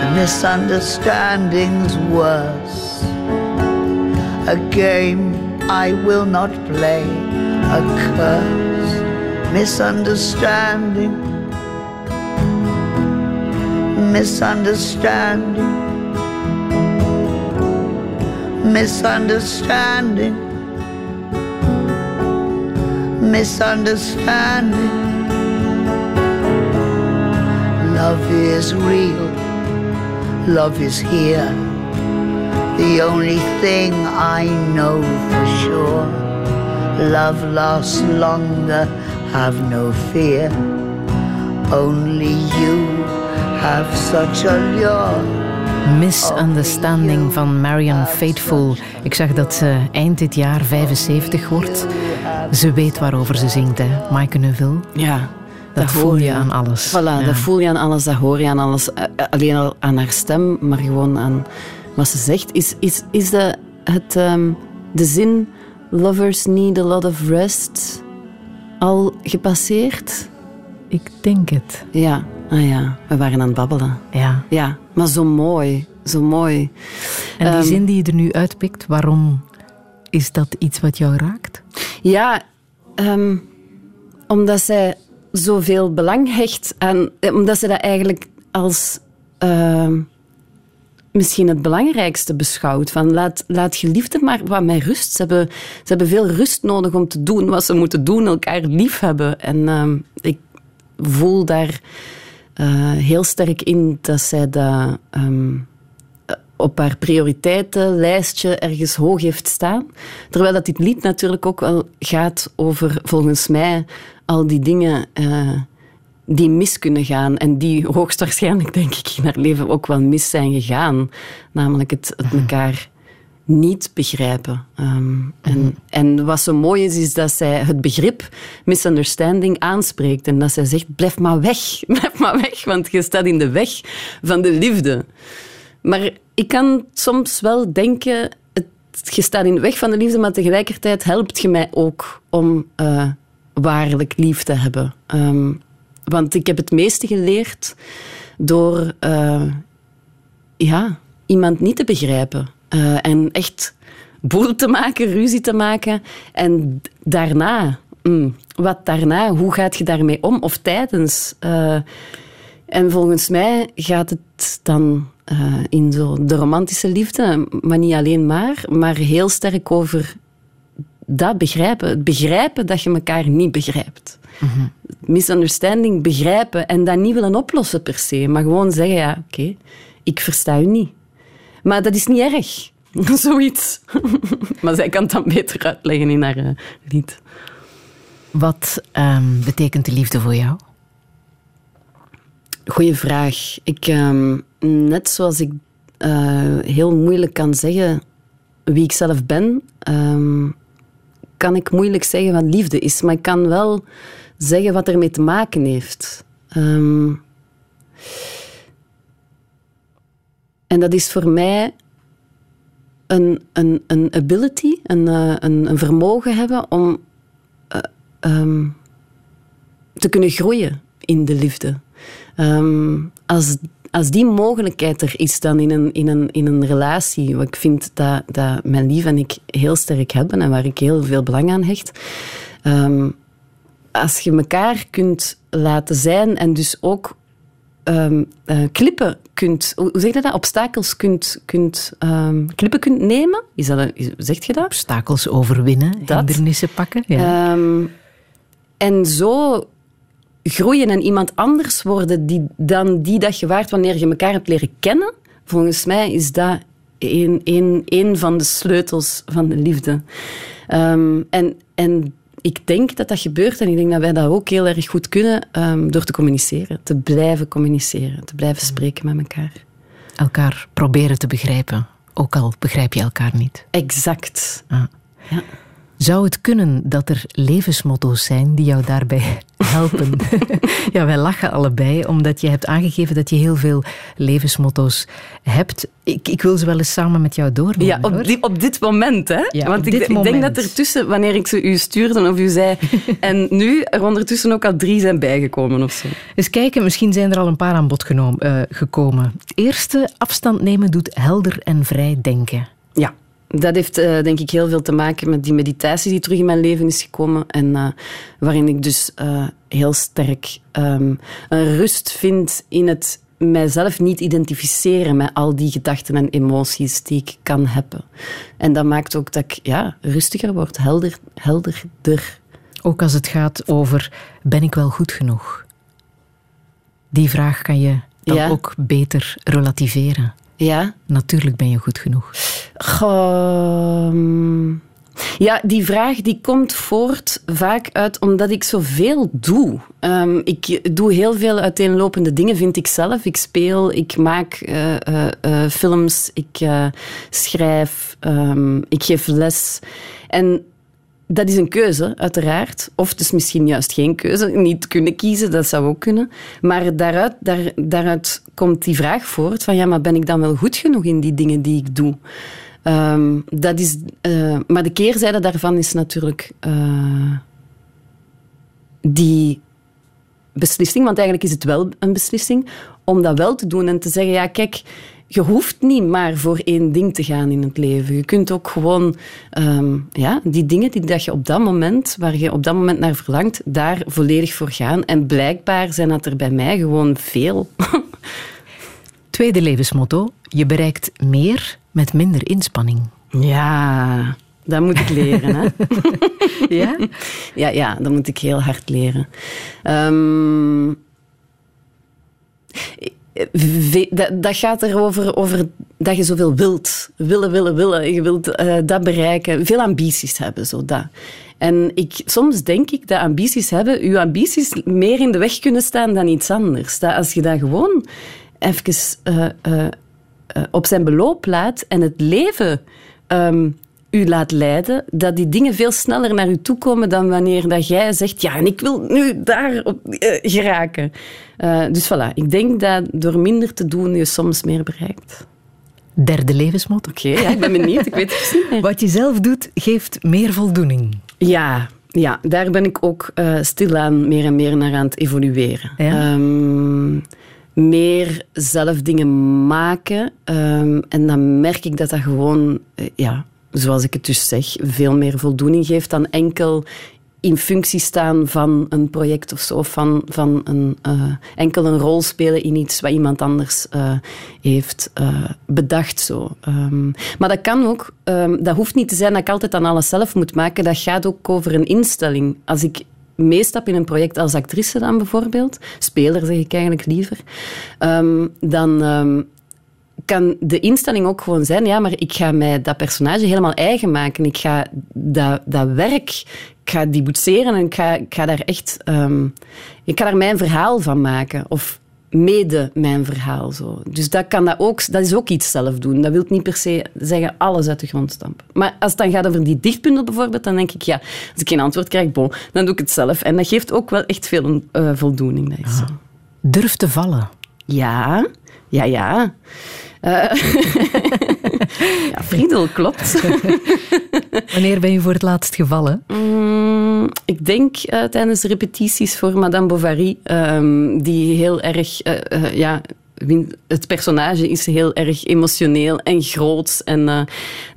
and misunderstandings worse. A game I will not play, a curse, misunderstanding, misunderstanding misunderstanding, misunderstanding. Love is real, love is here. The only thing I know for sure. Love lasts longer, have no fear. Only you have such a lure. Misunderstanding van Marian Faithful. Ik zag dat ze eind dit jaar 75 wordt. Ze weet waarover ze zingt, hè. Maaike Neuville. Ja. Dat, voel je aan alles. Voilà, Ja. dat voel je aan alles, dat hoor je aan alles. Eh, eh, Alleen al aan haar stem, maar gewoon aan wat ze zegt. Is, is, is de, het, ehm, de zin lovers need a lot of rest al gepasseerd? Ik denk het. Ja, Ah ja, we waren aan het babbelen. Ja. Ja, maar zo mooi. Zo mooi. En die Ehm, zin die je er nu uitpikt, waarom is dat iets wat jou raakt? Ja, ehm, omdat zij zoveel belang hecht aan... eh, Omdat ze dat eigenlijk als ehm, misschien het belangrijkste beschouwt. Van laat, laat geliefden maar wat met rust. Ze hebben, ze hebben veel rust nodig om te doen wat ze moeten doen. Elkaar lief hebben. En ik voel daar eh, heel sterk in dat zij dat... ehm, op haar prioriteitenlijstje ergens hoog heeft staan. Terwijl dat dit lied natuurlijk ook wel gaat over, volgens mij, al die dingen eh, die mis kunnen gaan en die hoogstwaarschijnlijk, denk ik, in haar leven ook wel mis zijn gegaan. Namelijk het, het elkaar niet begrijpen. Ehm, en, en wat zo mooi is, is dat zij het begrip misunderstanding aanspreekt en dat zij zegt, blijf maar weg, blijf maar weg, want je staat in de weg van de liefde. Maar ik kan soms wel denken, het, je staat in de weg van de liefde, maar tegelijkertijd helpt je mij ook om eh, waarlijk lief te hebben. Ehm, want ik heb het meeste geleerd door eh, ja, iemand niet te begrijpen. Eh, en echt boel te maken, ruzie te maken. En daarna, mm, wat daarna, hoe gaat je daarmee om? Of tijdens. Eh, en volgens mij gaat het dan eh, in zo de romantische liefde, maar niet alleen maar, maar heel sterk over dat begrijpen. Het begrijpen dat je elkaar niet begrijpt. Misunderstanding begrijpen en dat niet willen oplossen per se, maar gewoon zeggen, ja, oké, ik versta u niet. Maar dat is niet erg. Zoiets. maar zij kan het dan beter uitleggen in haar eh, lied. Wat ehm, betekent de liefde voor jou? Goeie vraag. Ik, ehm, net zoals ik eh, heel moeilijk kan zeggen wie ik zelf ben, ehm, kan ik moeilijk zeggen wat liefde is. Maar ik kan wel zeggen wat ermee te maken heeft. Ehm, en dat is voor mij een, een, een ability, een, eh, een, een vermogen hebben om eh, ehm, te kunnen groeien in de liefde. Ehm, als, als die mogelijkheid er is dan in een, in een, in een relatie, wat ik vind dat, dat mijn lief en ik heel sterk hebben en waar ik heel veel belang aan hecht, ehm, als je elkaar kunt laten zijn en dus ook eh, klippen kunt, hoe zeg je dat? Obstakels kunt, kunt ehm, klippen kunt nemen? Is dat een, is- zegt je dat? Obstakels overwinnen, Dat. hindernissen pakken. Ja. Ehm, en zo groeien en iemand anders worden die, dan die dat je waard wanneer je elkaar hebt leren kennen. Volgens mij is dat een, een, een van de sleutels van de liefde. Ehm, en, en ik denk dat dat gebeurt en ik denk dat wij dat ook heel erg goed kunnen ehm, door te communiceren. Te blijven communiceren, te blijven spreken met elkaar. Elkaar proberen te begrijpen, ook al begrijp je elkaar niet. Exact. Ah. Ja. Zou het kunnen dat er levensmotto's zijn die jou daarbij helpen? ja, wij lachen allebei, omdat je hebt aangegeven dat je heel veel levensmotto's hebt. Ik, ik wil ze wel eens samen met jou doornemen. Ja, op, die, op dit moment, hè? Ja, Want ik, denk dat er tussen, wanneer ik ze u stuurde of u zei, en nu er ondertussen ook al drie zijn bijgekomen of zo. Eens kijken, misschien zijn er al een paar aan bod genomen, eh, gekomen. Het eerste, afstand nemen doet helder en vrij denken. Ja, dat heeft eh, denk ik heel veel te maken met die meditatie die terug in mijn leven is gekomen. En eh, waarin ik dus eh, heel sterk ehm, een rust vind in het mijzelf niet identificeren met al die gedachten en emoties die ik kan hebben. En dat maakt ook dat ik ja, rustiger word, helder, helderder. Ook als het gaat over, ben ik wel goed genoeg? Die vraag kan je dan Ja. ook beter relativeren. Ja, Natuurlijk ben je goed genoeg. Goh, mm. Ja, die vraag die komt voort vaak uit omdat ik zoveel doe. Ehm, ik doe heel veel uiteenlopende dingen, vind ik zelf. Ik speel, ik maak eh, eh, eh, films, ik schrijf, ehm, ik geef les. En dat is een keuze, uiteraard. Of het is misschien juist geen keuze, niet kunnen kiezen, dat zou ook kunnen. Maar daaruit, daar, daaruit komt die vraag voort van ja, maar ben ik dan wel goed genoeg in die dingen die ik doe? Ehm, dat is, eh, maar de keerzijde daarvan is natuurlijk eh, die beslissing, want eigenlijk is het wel een beslissing, om dat wel te doen en te zeggen, ja kijk, je hoeft niet maar voor één ding te gaan in het leven. Je kunt ook gewoon ehm, ja, die dingen die dat je op dat moment, waar je op dat moment naar verlangt, daar volledig voor gaan. En blijkbaar zijn dat er bij mij gewoon veel. Tweede levensmotto. Je bereikt meer met minder inspanning. Ja, dat moet ik leren. Hè? ja? Ja, ja, dat moet ik heel hard leren. Ehm, ve- dat, gaat erover over dat je zoveel wilt. Willen, willen, willen. Je wilt eh, dat bereiken. Veel ambities hebben, zo dat. En ik, soms denk ik dat ambities hebben, uw ambities meer in de weg kunnen staan dan iets anders. Dat als je dat gewoon even eh, eh, op zijn beloop laat en het leven ehm, u laat leiden, dat die dingen veel sneller naar u toe komen dan wanneer dat jij zegt, ja, en ik wil nu daar op, eh, geraken. Eh, dus voilà, ik denk dat door minder te doen je soms meer bereikt. Derde levensmotto. Oké, ja, ik ben benieuwd. Ik weet het niet meer. Wat je zelf doet, geeft meer voldoening. Ja, ja, daar ben ik ook eh, stilaan meer en meer naar aan het evolueren. Ja? Ehm, meer zelf dingen maken. ehm, en dan merk ik dat dat gewoon, ja, zoals ik het dus zeg, veel meer voldoening geeft dan enkel in functie staan van een project of zo, of van, van een, eh, enkel een rol spelen in iets wat iemand anders eh, heeft eh, bedacht. Zo. Ehm, maar dat kan ook, ehm, dat hoeft niet te zijn dat ik altijd aan alles zelf moet maken. Dat gaat ook over een instelling. Als ik meestap in een project als actrice dan bijvoorbeeld, speler zeg ik eigenlijk liever, ehm, dan kan de instelling ook gewoon zijn, ja, maar ik ga mij dat personage helemaal eigen maken. Ik ga dat, dat werk, ik ga die en ik ga, daar echt, ehm, ik ga daar mijn verhaal van maken. Of mede mijn verhaal. Zo. Dus dat, kan dat, ook, dat is ook iets zelf doen. Dat wil niet per se zeggen alles uit de grond stampen. Maar als het dan gaat over die dichtpunten bijvoorbeeld, dan denk ik, ja, als ik geen antwoord krijg, bon, dan doe ik het zelf. En dat geeft ook wel echt veel eh, voldoening. Dat is zo. Durf te vallen. Ja, ja, ja. Eh, ja, Friedel, klopt. Wanneer ben je voor het laatst gevallen? Mm, ik denk eh, tijdens repetities voor Madame Bovary, ehm, die heel erg, eh, eh, ja, het personage is heel erg emotioneel en groot en eh,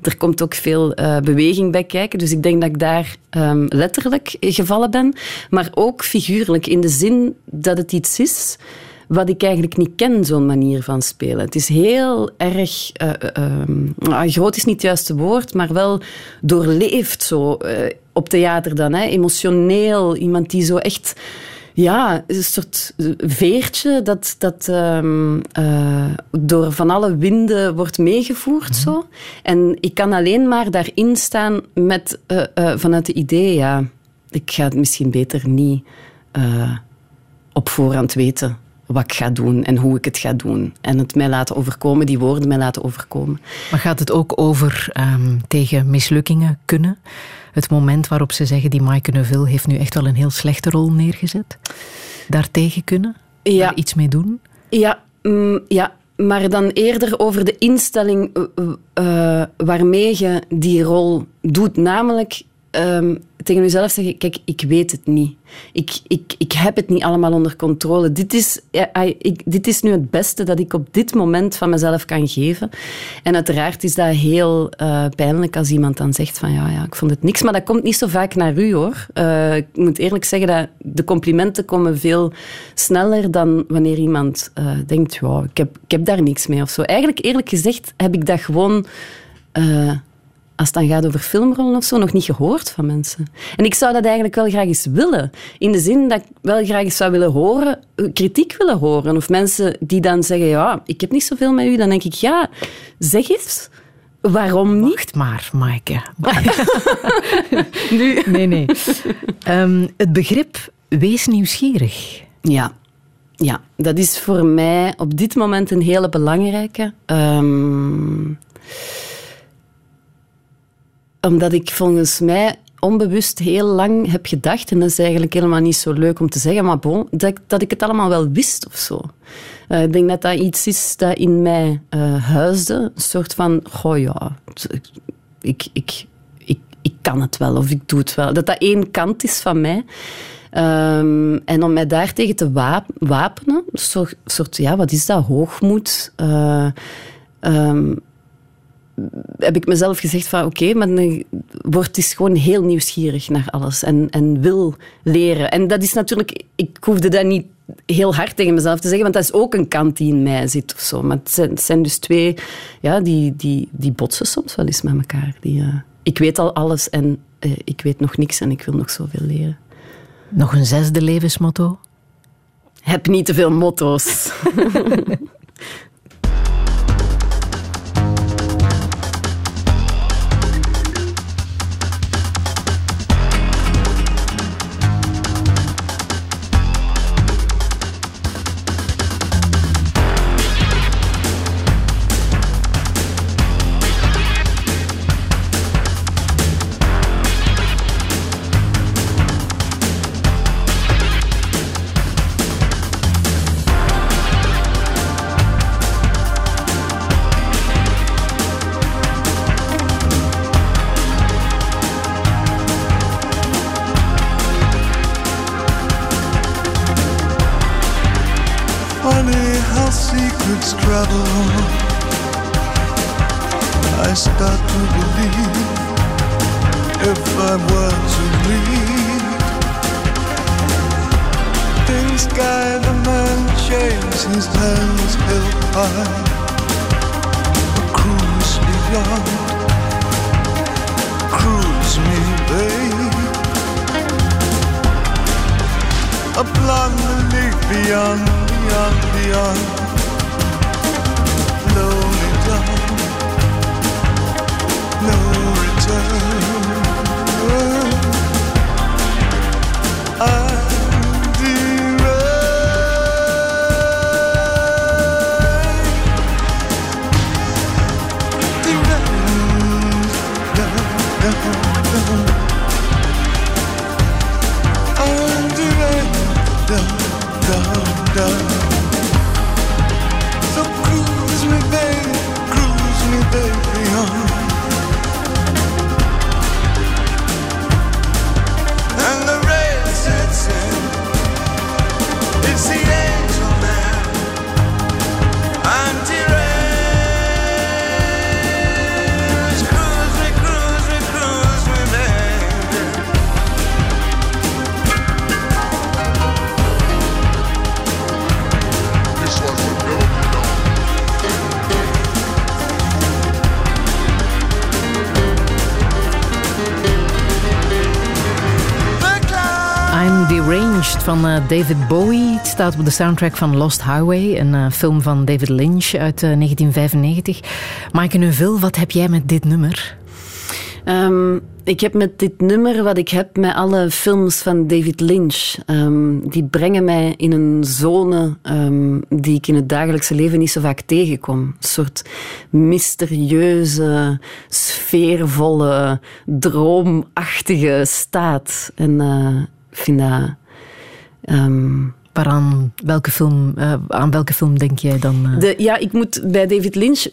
er komt ook veel eh, beweging bij kijken. Dus ik denk dat ik daar ehm, letterlijk gevallen ben, maar ook figuurlijk in de zin dat het iets is wat ik eigenlijk niet ken, zo'n manier van spelen. Het is heel erg... eh, eh, ehm, nou, groot is niet het juiste woord, maar wel doorleefd zo. eh, op theater dan, hè. emotioneel. Iemand die zo echt... Ja, een soort veertje dat, dat ehm, eh, door van alle winden wordt meegevoerd. Zo. En ik kan alleen maar daarin staan met, eh, vanuit het idee, ja, ik ga het misschien beter niet op voorhand weten wat ik ga doen en hoe ik het ga doen. En het mij laten overkomen, die woorden mij laten overkomen. Maar gaat het ook over ehm, tegen mislukkingen kunnen? Het moment waarop ze zeggen, die Maaike Neuville heeft nu echt wel een heel slechte rol neergezet. Daartegen kunnen? Ja. Daar iets mee doen? Ja, mm, ja, maar dan eerder over de instelling eh, eh, waarmee je die rol doet. Namelijk ehm, tegen jezelf zeggen, kijk, ik weet het niet. Ik, ik, ik heb het niet allemaal onder controle. Dit is, ik, dit is nu het beste dat ik op dit moment van mezelf kan geven. En uiteraard is dat heel eh, pijnlijk als iemand dan zegt van ja, ja, ik vond het niks. Maar dat komt niet zo vaak naar u hoor. Eh, ik moet eerlijk zeggen dat de complimenten komen veel sneller dan wanneer iemand eh, denkt, ja, ik heb, ik heb daar niks mee of zo. Eigenlijk eerlijk gezegd heb ik dat gewoon... als het dan gaat over filmrollen of zo, nog niet gehoord van mensen. En ik zou dat eigenlijk wel graag eens willen. In de zin dat ik wel graag eens zou willen horen, kritiek willen horen. Of mensen die dan zeggen, ja, ik heb niet zoveel met u. Dan denk ik, ja, zeg eens, waarom niet? Wacht maar, Maaike. nu? Nee, nee. Ehm, het begrip wees nieuwsgierig. Ja. Ja, dat is voor mij op dit moment een hele belangrijke. Ehm, omdat ik volgens mij onbewust heel lang heb gedacht, en dat is eigenlijk helemaal niet zo leuk om te zeggen, maar bon, dat, ik- dat ik het allemaal wel wist of zo. Eh, ik denk dat dat iets is dat in mij eh, huisde. Een soort van, goh ja, ik, ik, ik, ik kan het wel of ik doe het wel. Dat dat één kant is van mij. Ehm, en om mij daartegen te wap- wapenen, soort, soort, ja, wat is dat, hoogmoed... ehm, heb ik mezelf gezegd van oké, maar dan word dus gewoon heel nieuwsgierig naar alles en, en wil leren. En dat is natuurlijk, ik hoefde dat niet heel hard tegen mezelf te zeggen, want dat is ook een kant die in mij zit of zo. Maar het zijn, het zijn dus twee, ja, die, die, die botsen soms wel eens met elkaar. Die, eh, ik weet al alles en eh, ik weet nog niks en ik wil nog zoveel leren. Nog een zesde levensmotto? Heb niet te veel motto's. David Bowie. Het staat op de soundtrack van Lost Highway, een eh, film van David Lynch uit eh, 1995. Maaike Neuville, wat heb jij met dit nummer? Ehm, ik heb met dit nummer wat ik heb met alle films van David Lynch. ehm, die brengen mij in een zone ehm, die ik in het dagelijkse leven niet zo vaak tegenkom. Een soort mysterieuze, sfeervolle, droomachtige staat. En ik vind dat... Um, Waaraan welke film, eh, aan welke film denk jij dan? eh? De, ja, ik moet bij David Lynch,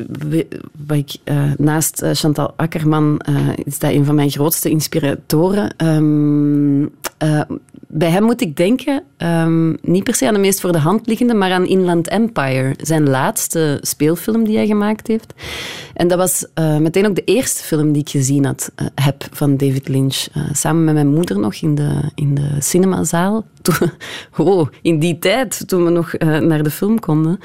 ik, eh, naast Chantal Akkerman, is dat een van mijn grootste inspiratoren. Ehm, eh, bij hem moet ik denken, ehm, niet per se aan de meest voor de hand liggende, maar aan Inland Empire, zijn laatste speelfilm die hij gemaakt heeft. En dat was meteen ook de eerste film die ik gezien had, heb van David Lynch. Samen met mijn moeder nog in de, in de cinemazaal. Oh, die tijd, toen we nog eh, naar de film konden.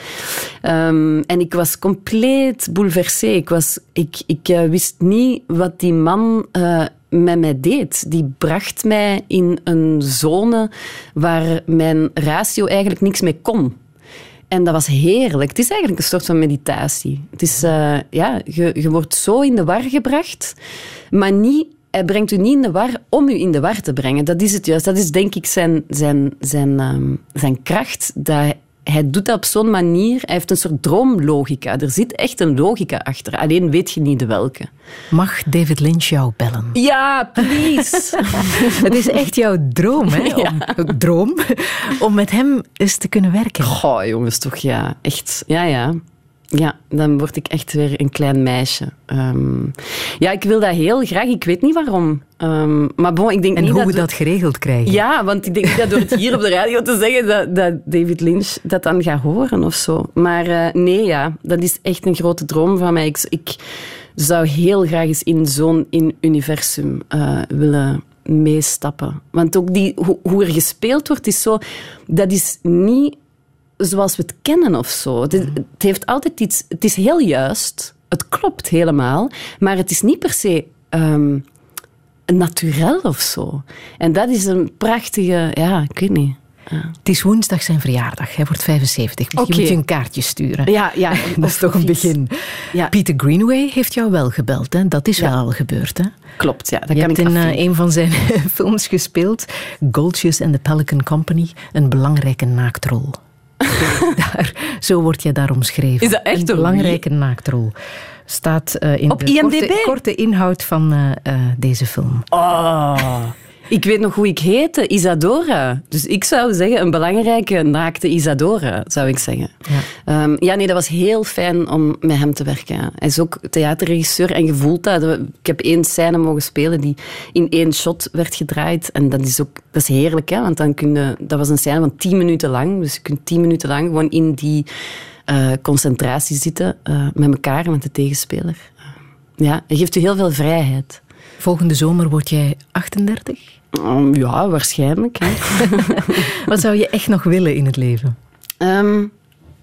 Ehm, en ik was compleet bouleversé. Ik, was, ik, ik eh, wist niet wat die man eh, met mij deed. Die bracht mij in een zone waar mijn ratio eigenlijk niks mee kon. En dat was heerlijk. Het is eigenlijk een soort van meditatie. Het is, ja, je, je wordt zo in de war gebracht, maar niet, hij brengt u niet in de war om u in de war te brengen. Dat is het juist. Dat is denk ik zijn, zijn, zijn, ehm, zijn kracht. Dat hij doet dat op zo'n manier. Hij heeft een soort droomlogica. Er zit echt een logica achter. Alleen weet je niet de welke. Mag David Lynch jou bellen? Ja, please. Het is echt jouw droom, hè? Om, droom, om met hem eens te kunnen werken. Goh, jongens, toch ja. Echt. Ja, ja. Ja, dan word ik echt weer een klein meisje. Ehm, ja, ik wil dat heel graag. Ik weet niet waarom. Ehm, maar bon, ik denk En niet hoe dat we dat geregeld krijgen. Ja, want ik denk niet dat door het hier op de radio te zeggen dat, dat David Lynch dat dan gaat horen of zo. Maar eh, nee, ja, dat is echt een grote droom van mij. Ik, ik zou heel graag eens in zo'n in universum eh, willen meestappen. Want ook die, hoe, hoe er gespeeld wordt, is zo... Dat is niet zoals we het kennen of zo. Het, is- het heeft altijd iets... Het is heel juist. Het klopt helemaal. Maar het is niet per se... ehm naturel of zo. En dat is een prachtige... Ja, ik weet niet. Het is woensdag zijn verjaardag. Hij wordt 75. Misschien Oké. moet je een kaartje sturen. Ja, ja. Dat is toch een begin. Peter Greenaway heeft jou wel gebeld. Hè? Dat is wel al gebeurd. Hè? Klopt, ja. Dat je kan hebt ik in eh, een van zijn films gespeeld. Goldjes and the Pelican Company. Een belangrijke naaktrol. daar, zo word je daar omschreven. Is dat echt Een belangrijke naaktrol. Staat eh, in Op de korte inhoud van eh, eh, deze film. Oh. Ik weet nog hoe ik heette, Isadora. Dus ik zou zeggen, een belangrijke naakte Isadora, zou ik zeggen. Ja. Ehm, ja, nee, dat was heel fijn om met hem te werken. Hij is ook theaterregisseur en je voelt dat. Ik heb één scène mogen spelen die in één shot werd gedraaid. En dat is ook dat is heerlijk, hè? want dan kun je, dat was een scène van tien minuten lang. Dus je kunt tien minuten lang gewoon in die eh, concentratie zitten eh, met elkaar, met de tegenspeler. Ja, het geeft je heel veel vrijheid. Volgende zomer word jij 38. Um, ja, waarschijnlijk. Hè. Wat zou je echt nog willen in het leven? Ehm,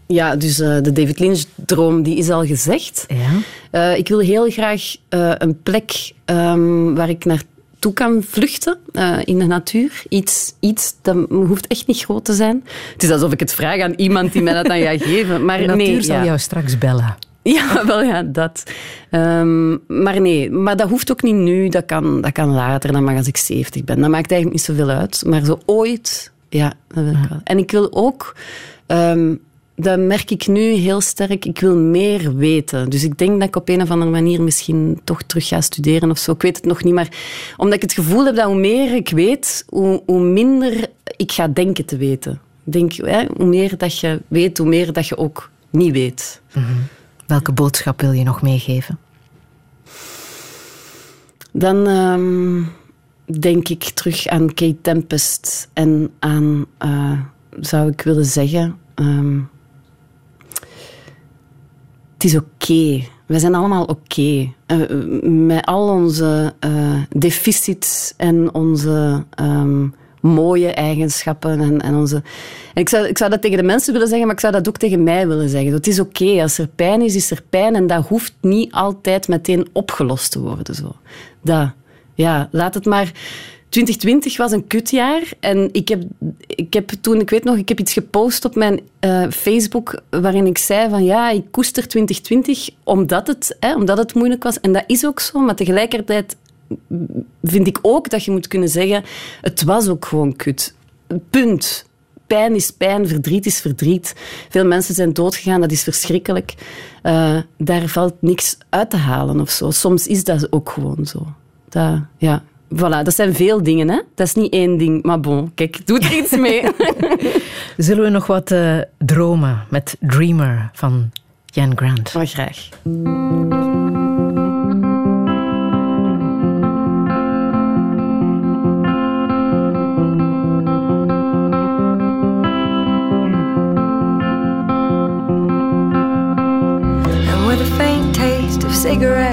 ja, dus eh, de David Lynch-droom die is al gezegd. Ja. Eh, ik wil heel graag eh, een plek ehm, waar ik naartoe kan vluchten in de natuur. Iets, iets dat hoeft echt niet groot te zijn. Het is alsof ik het vraag aan iemand die mij dat dan gaat geven. Maar de natuur nee, zal ja. jou straks bellen. Ja, wel ja, dat. Ehm, maar nee, maar dat hoeft ook niet nu. Dat kan, dat kan later, dan mag als ik 70 ben. Dat maakt eigenlijk niet zoveel uit. Maar zo ooit, ja, dat wil ik wel. En ik wil ook, ehm, dat merk ik nu heel sterk, ik wil meer weten. Dus ik denk dat ik op een of andere manier misschien toch terug ga studeren of zo. Ik weet het nog niet, maar omdat ik het gevoel heb dat hoe meer ik weet, hoe, hoe minder ik ga denken te weten. Ik denk, hè, hoe meer dat je weet, hoe meer dat je ook niet weet. Welke boodschap wil je nog meegeven? Dan ehm, denk ik terug aan Kate Tempest en aan, eh, zou ik willen zeggen, ehm, het is oké. Wij zijn allemaal oké. Eh, met al onze eh, deficits en onze ehm, mooie eigenschappen. En, en onze... ik, zou, ik zou dat tegen de mensen willen zeggen, maar ik zou dat ook tegen mij willen zeggen. Het is oké. Als er pijn is, is er pijn. En dat hoeft niet altijd meteen opgelost te worden. Zo. Dat, ja, laat het maar... 2020 was een kutjaar en ik heb, ik heb toen, ik weet nog, ik heb iets gepost op mijn eh, Facebook waarin ik zei van ja, ik koester 2020 omdat het, hè, omdat het moeilijk was. En dat is ook zo, maar tegelijkertijd vind ik ook dat je moet kunnen zeggen, het was ook gewoon kut. Punt. Pijn is pijn, verdriet is verdriet. Veel mensen zijn doodgegaan, dat is verschrikkelijk. Eh, daar valt niks uit te halen of zo. Soms is dat ook gewoon zo. Dat, ja. Voilà, dat zijn veel dingen, hè? Dat is niet één ding. Maar bon, kijk, doe er iets mee. Zullen we nog wat eh, dromen met Dreamer van Jan Grant? Maar graag.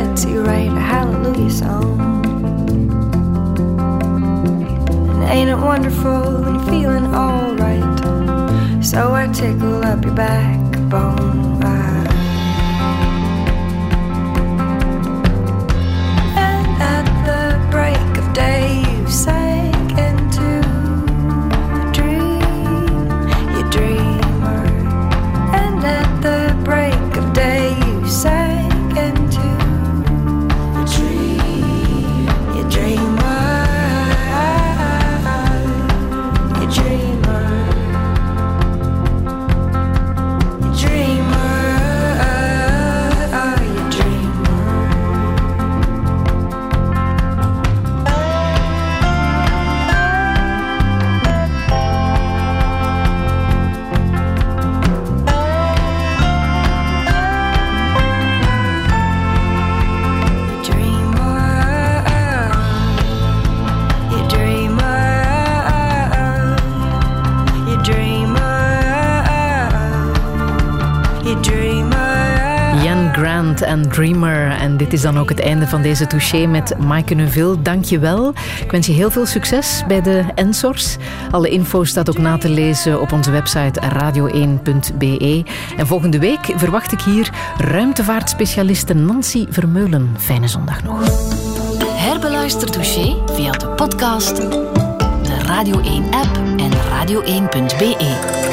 Cigarettes, you write a hallelujah song. And ain't it wonderful you're feeling alright? So I tickle up your backbone. En Dreamer. En dit is dan ook het einde van deze touché met Maaike Neuville. Dank je wel. Ik wens je heel veel succes bij de Ensors. Alle info staat ook na te lezen op onze website radio1.be. En volgende week verwacht ik hier ruimtevaartspecialiste Nancy Vermeulen. Fijne zondag nog. Herbeluister Touché via de podcast, de Radio 1-app en radio1.be.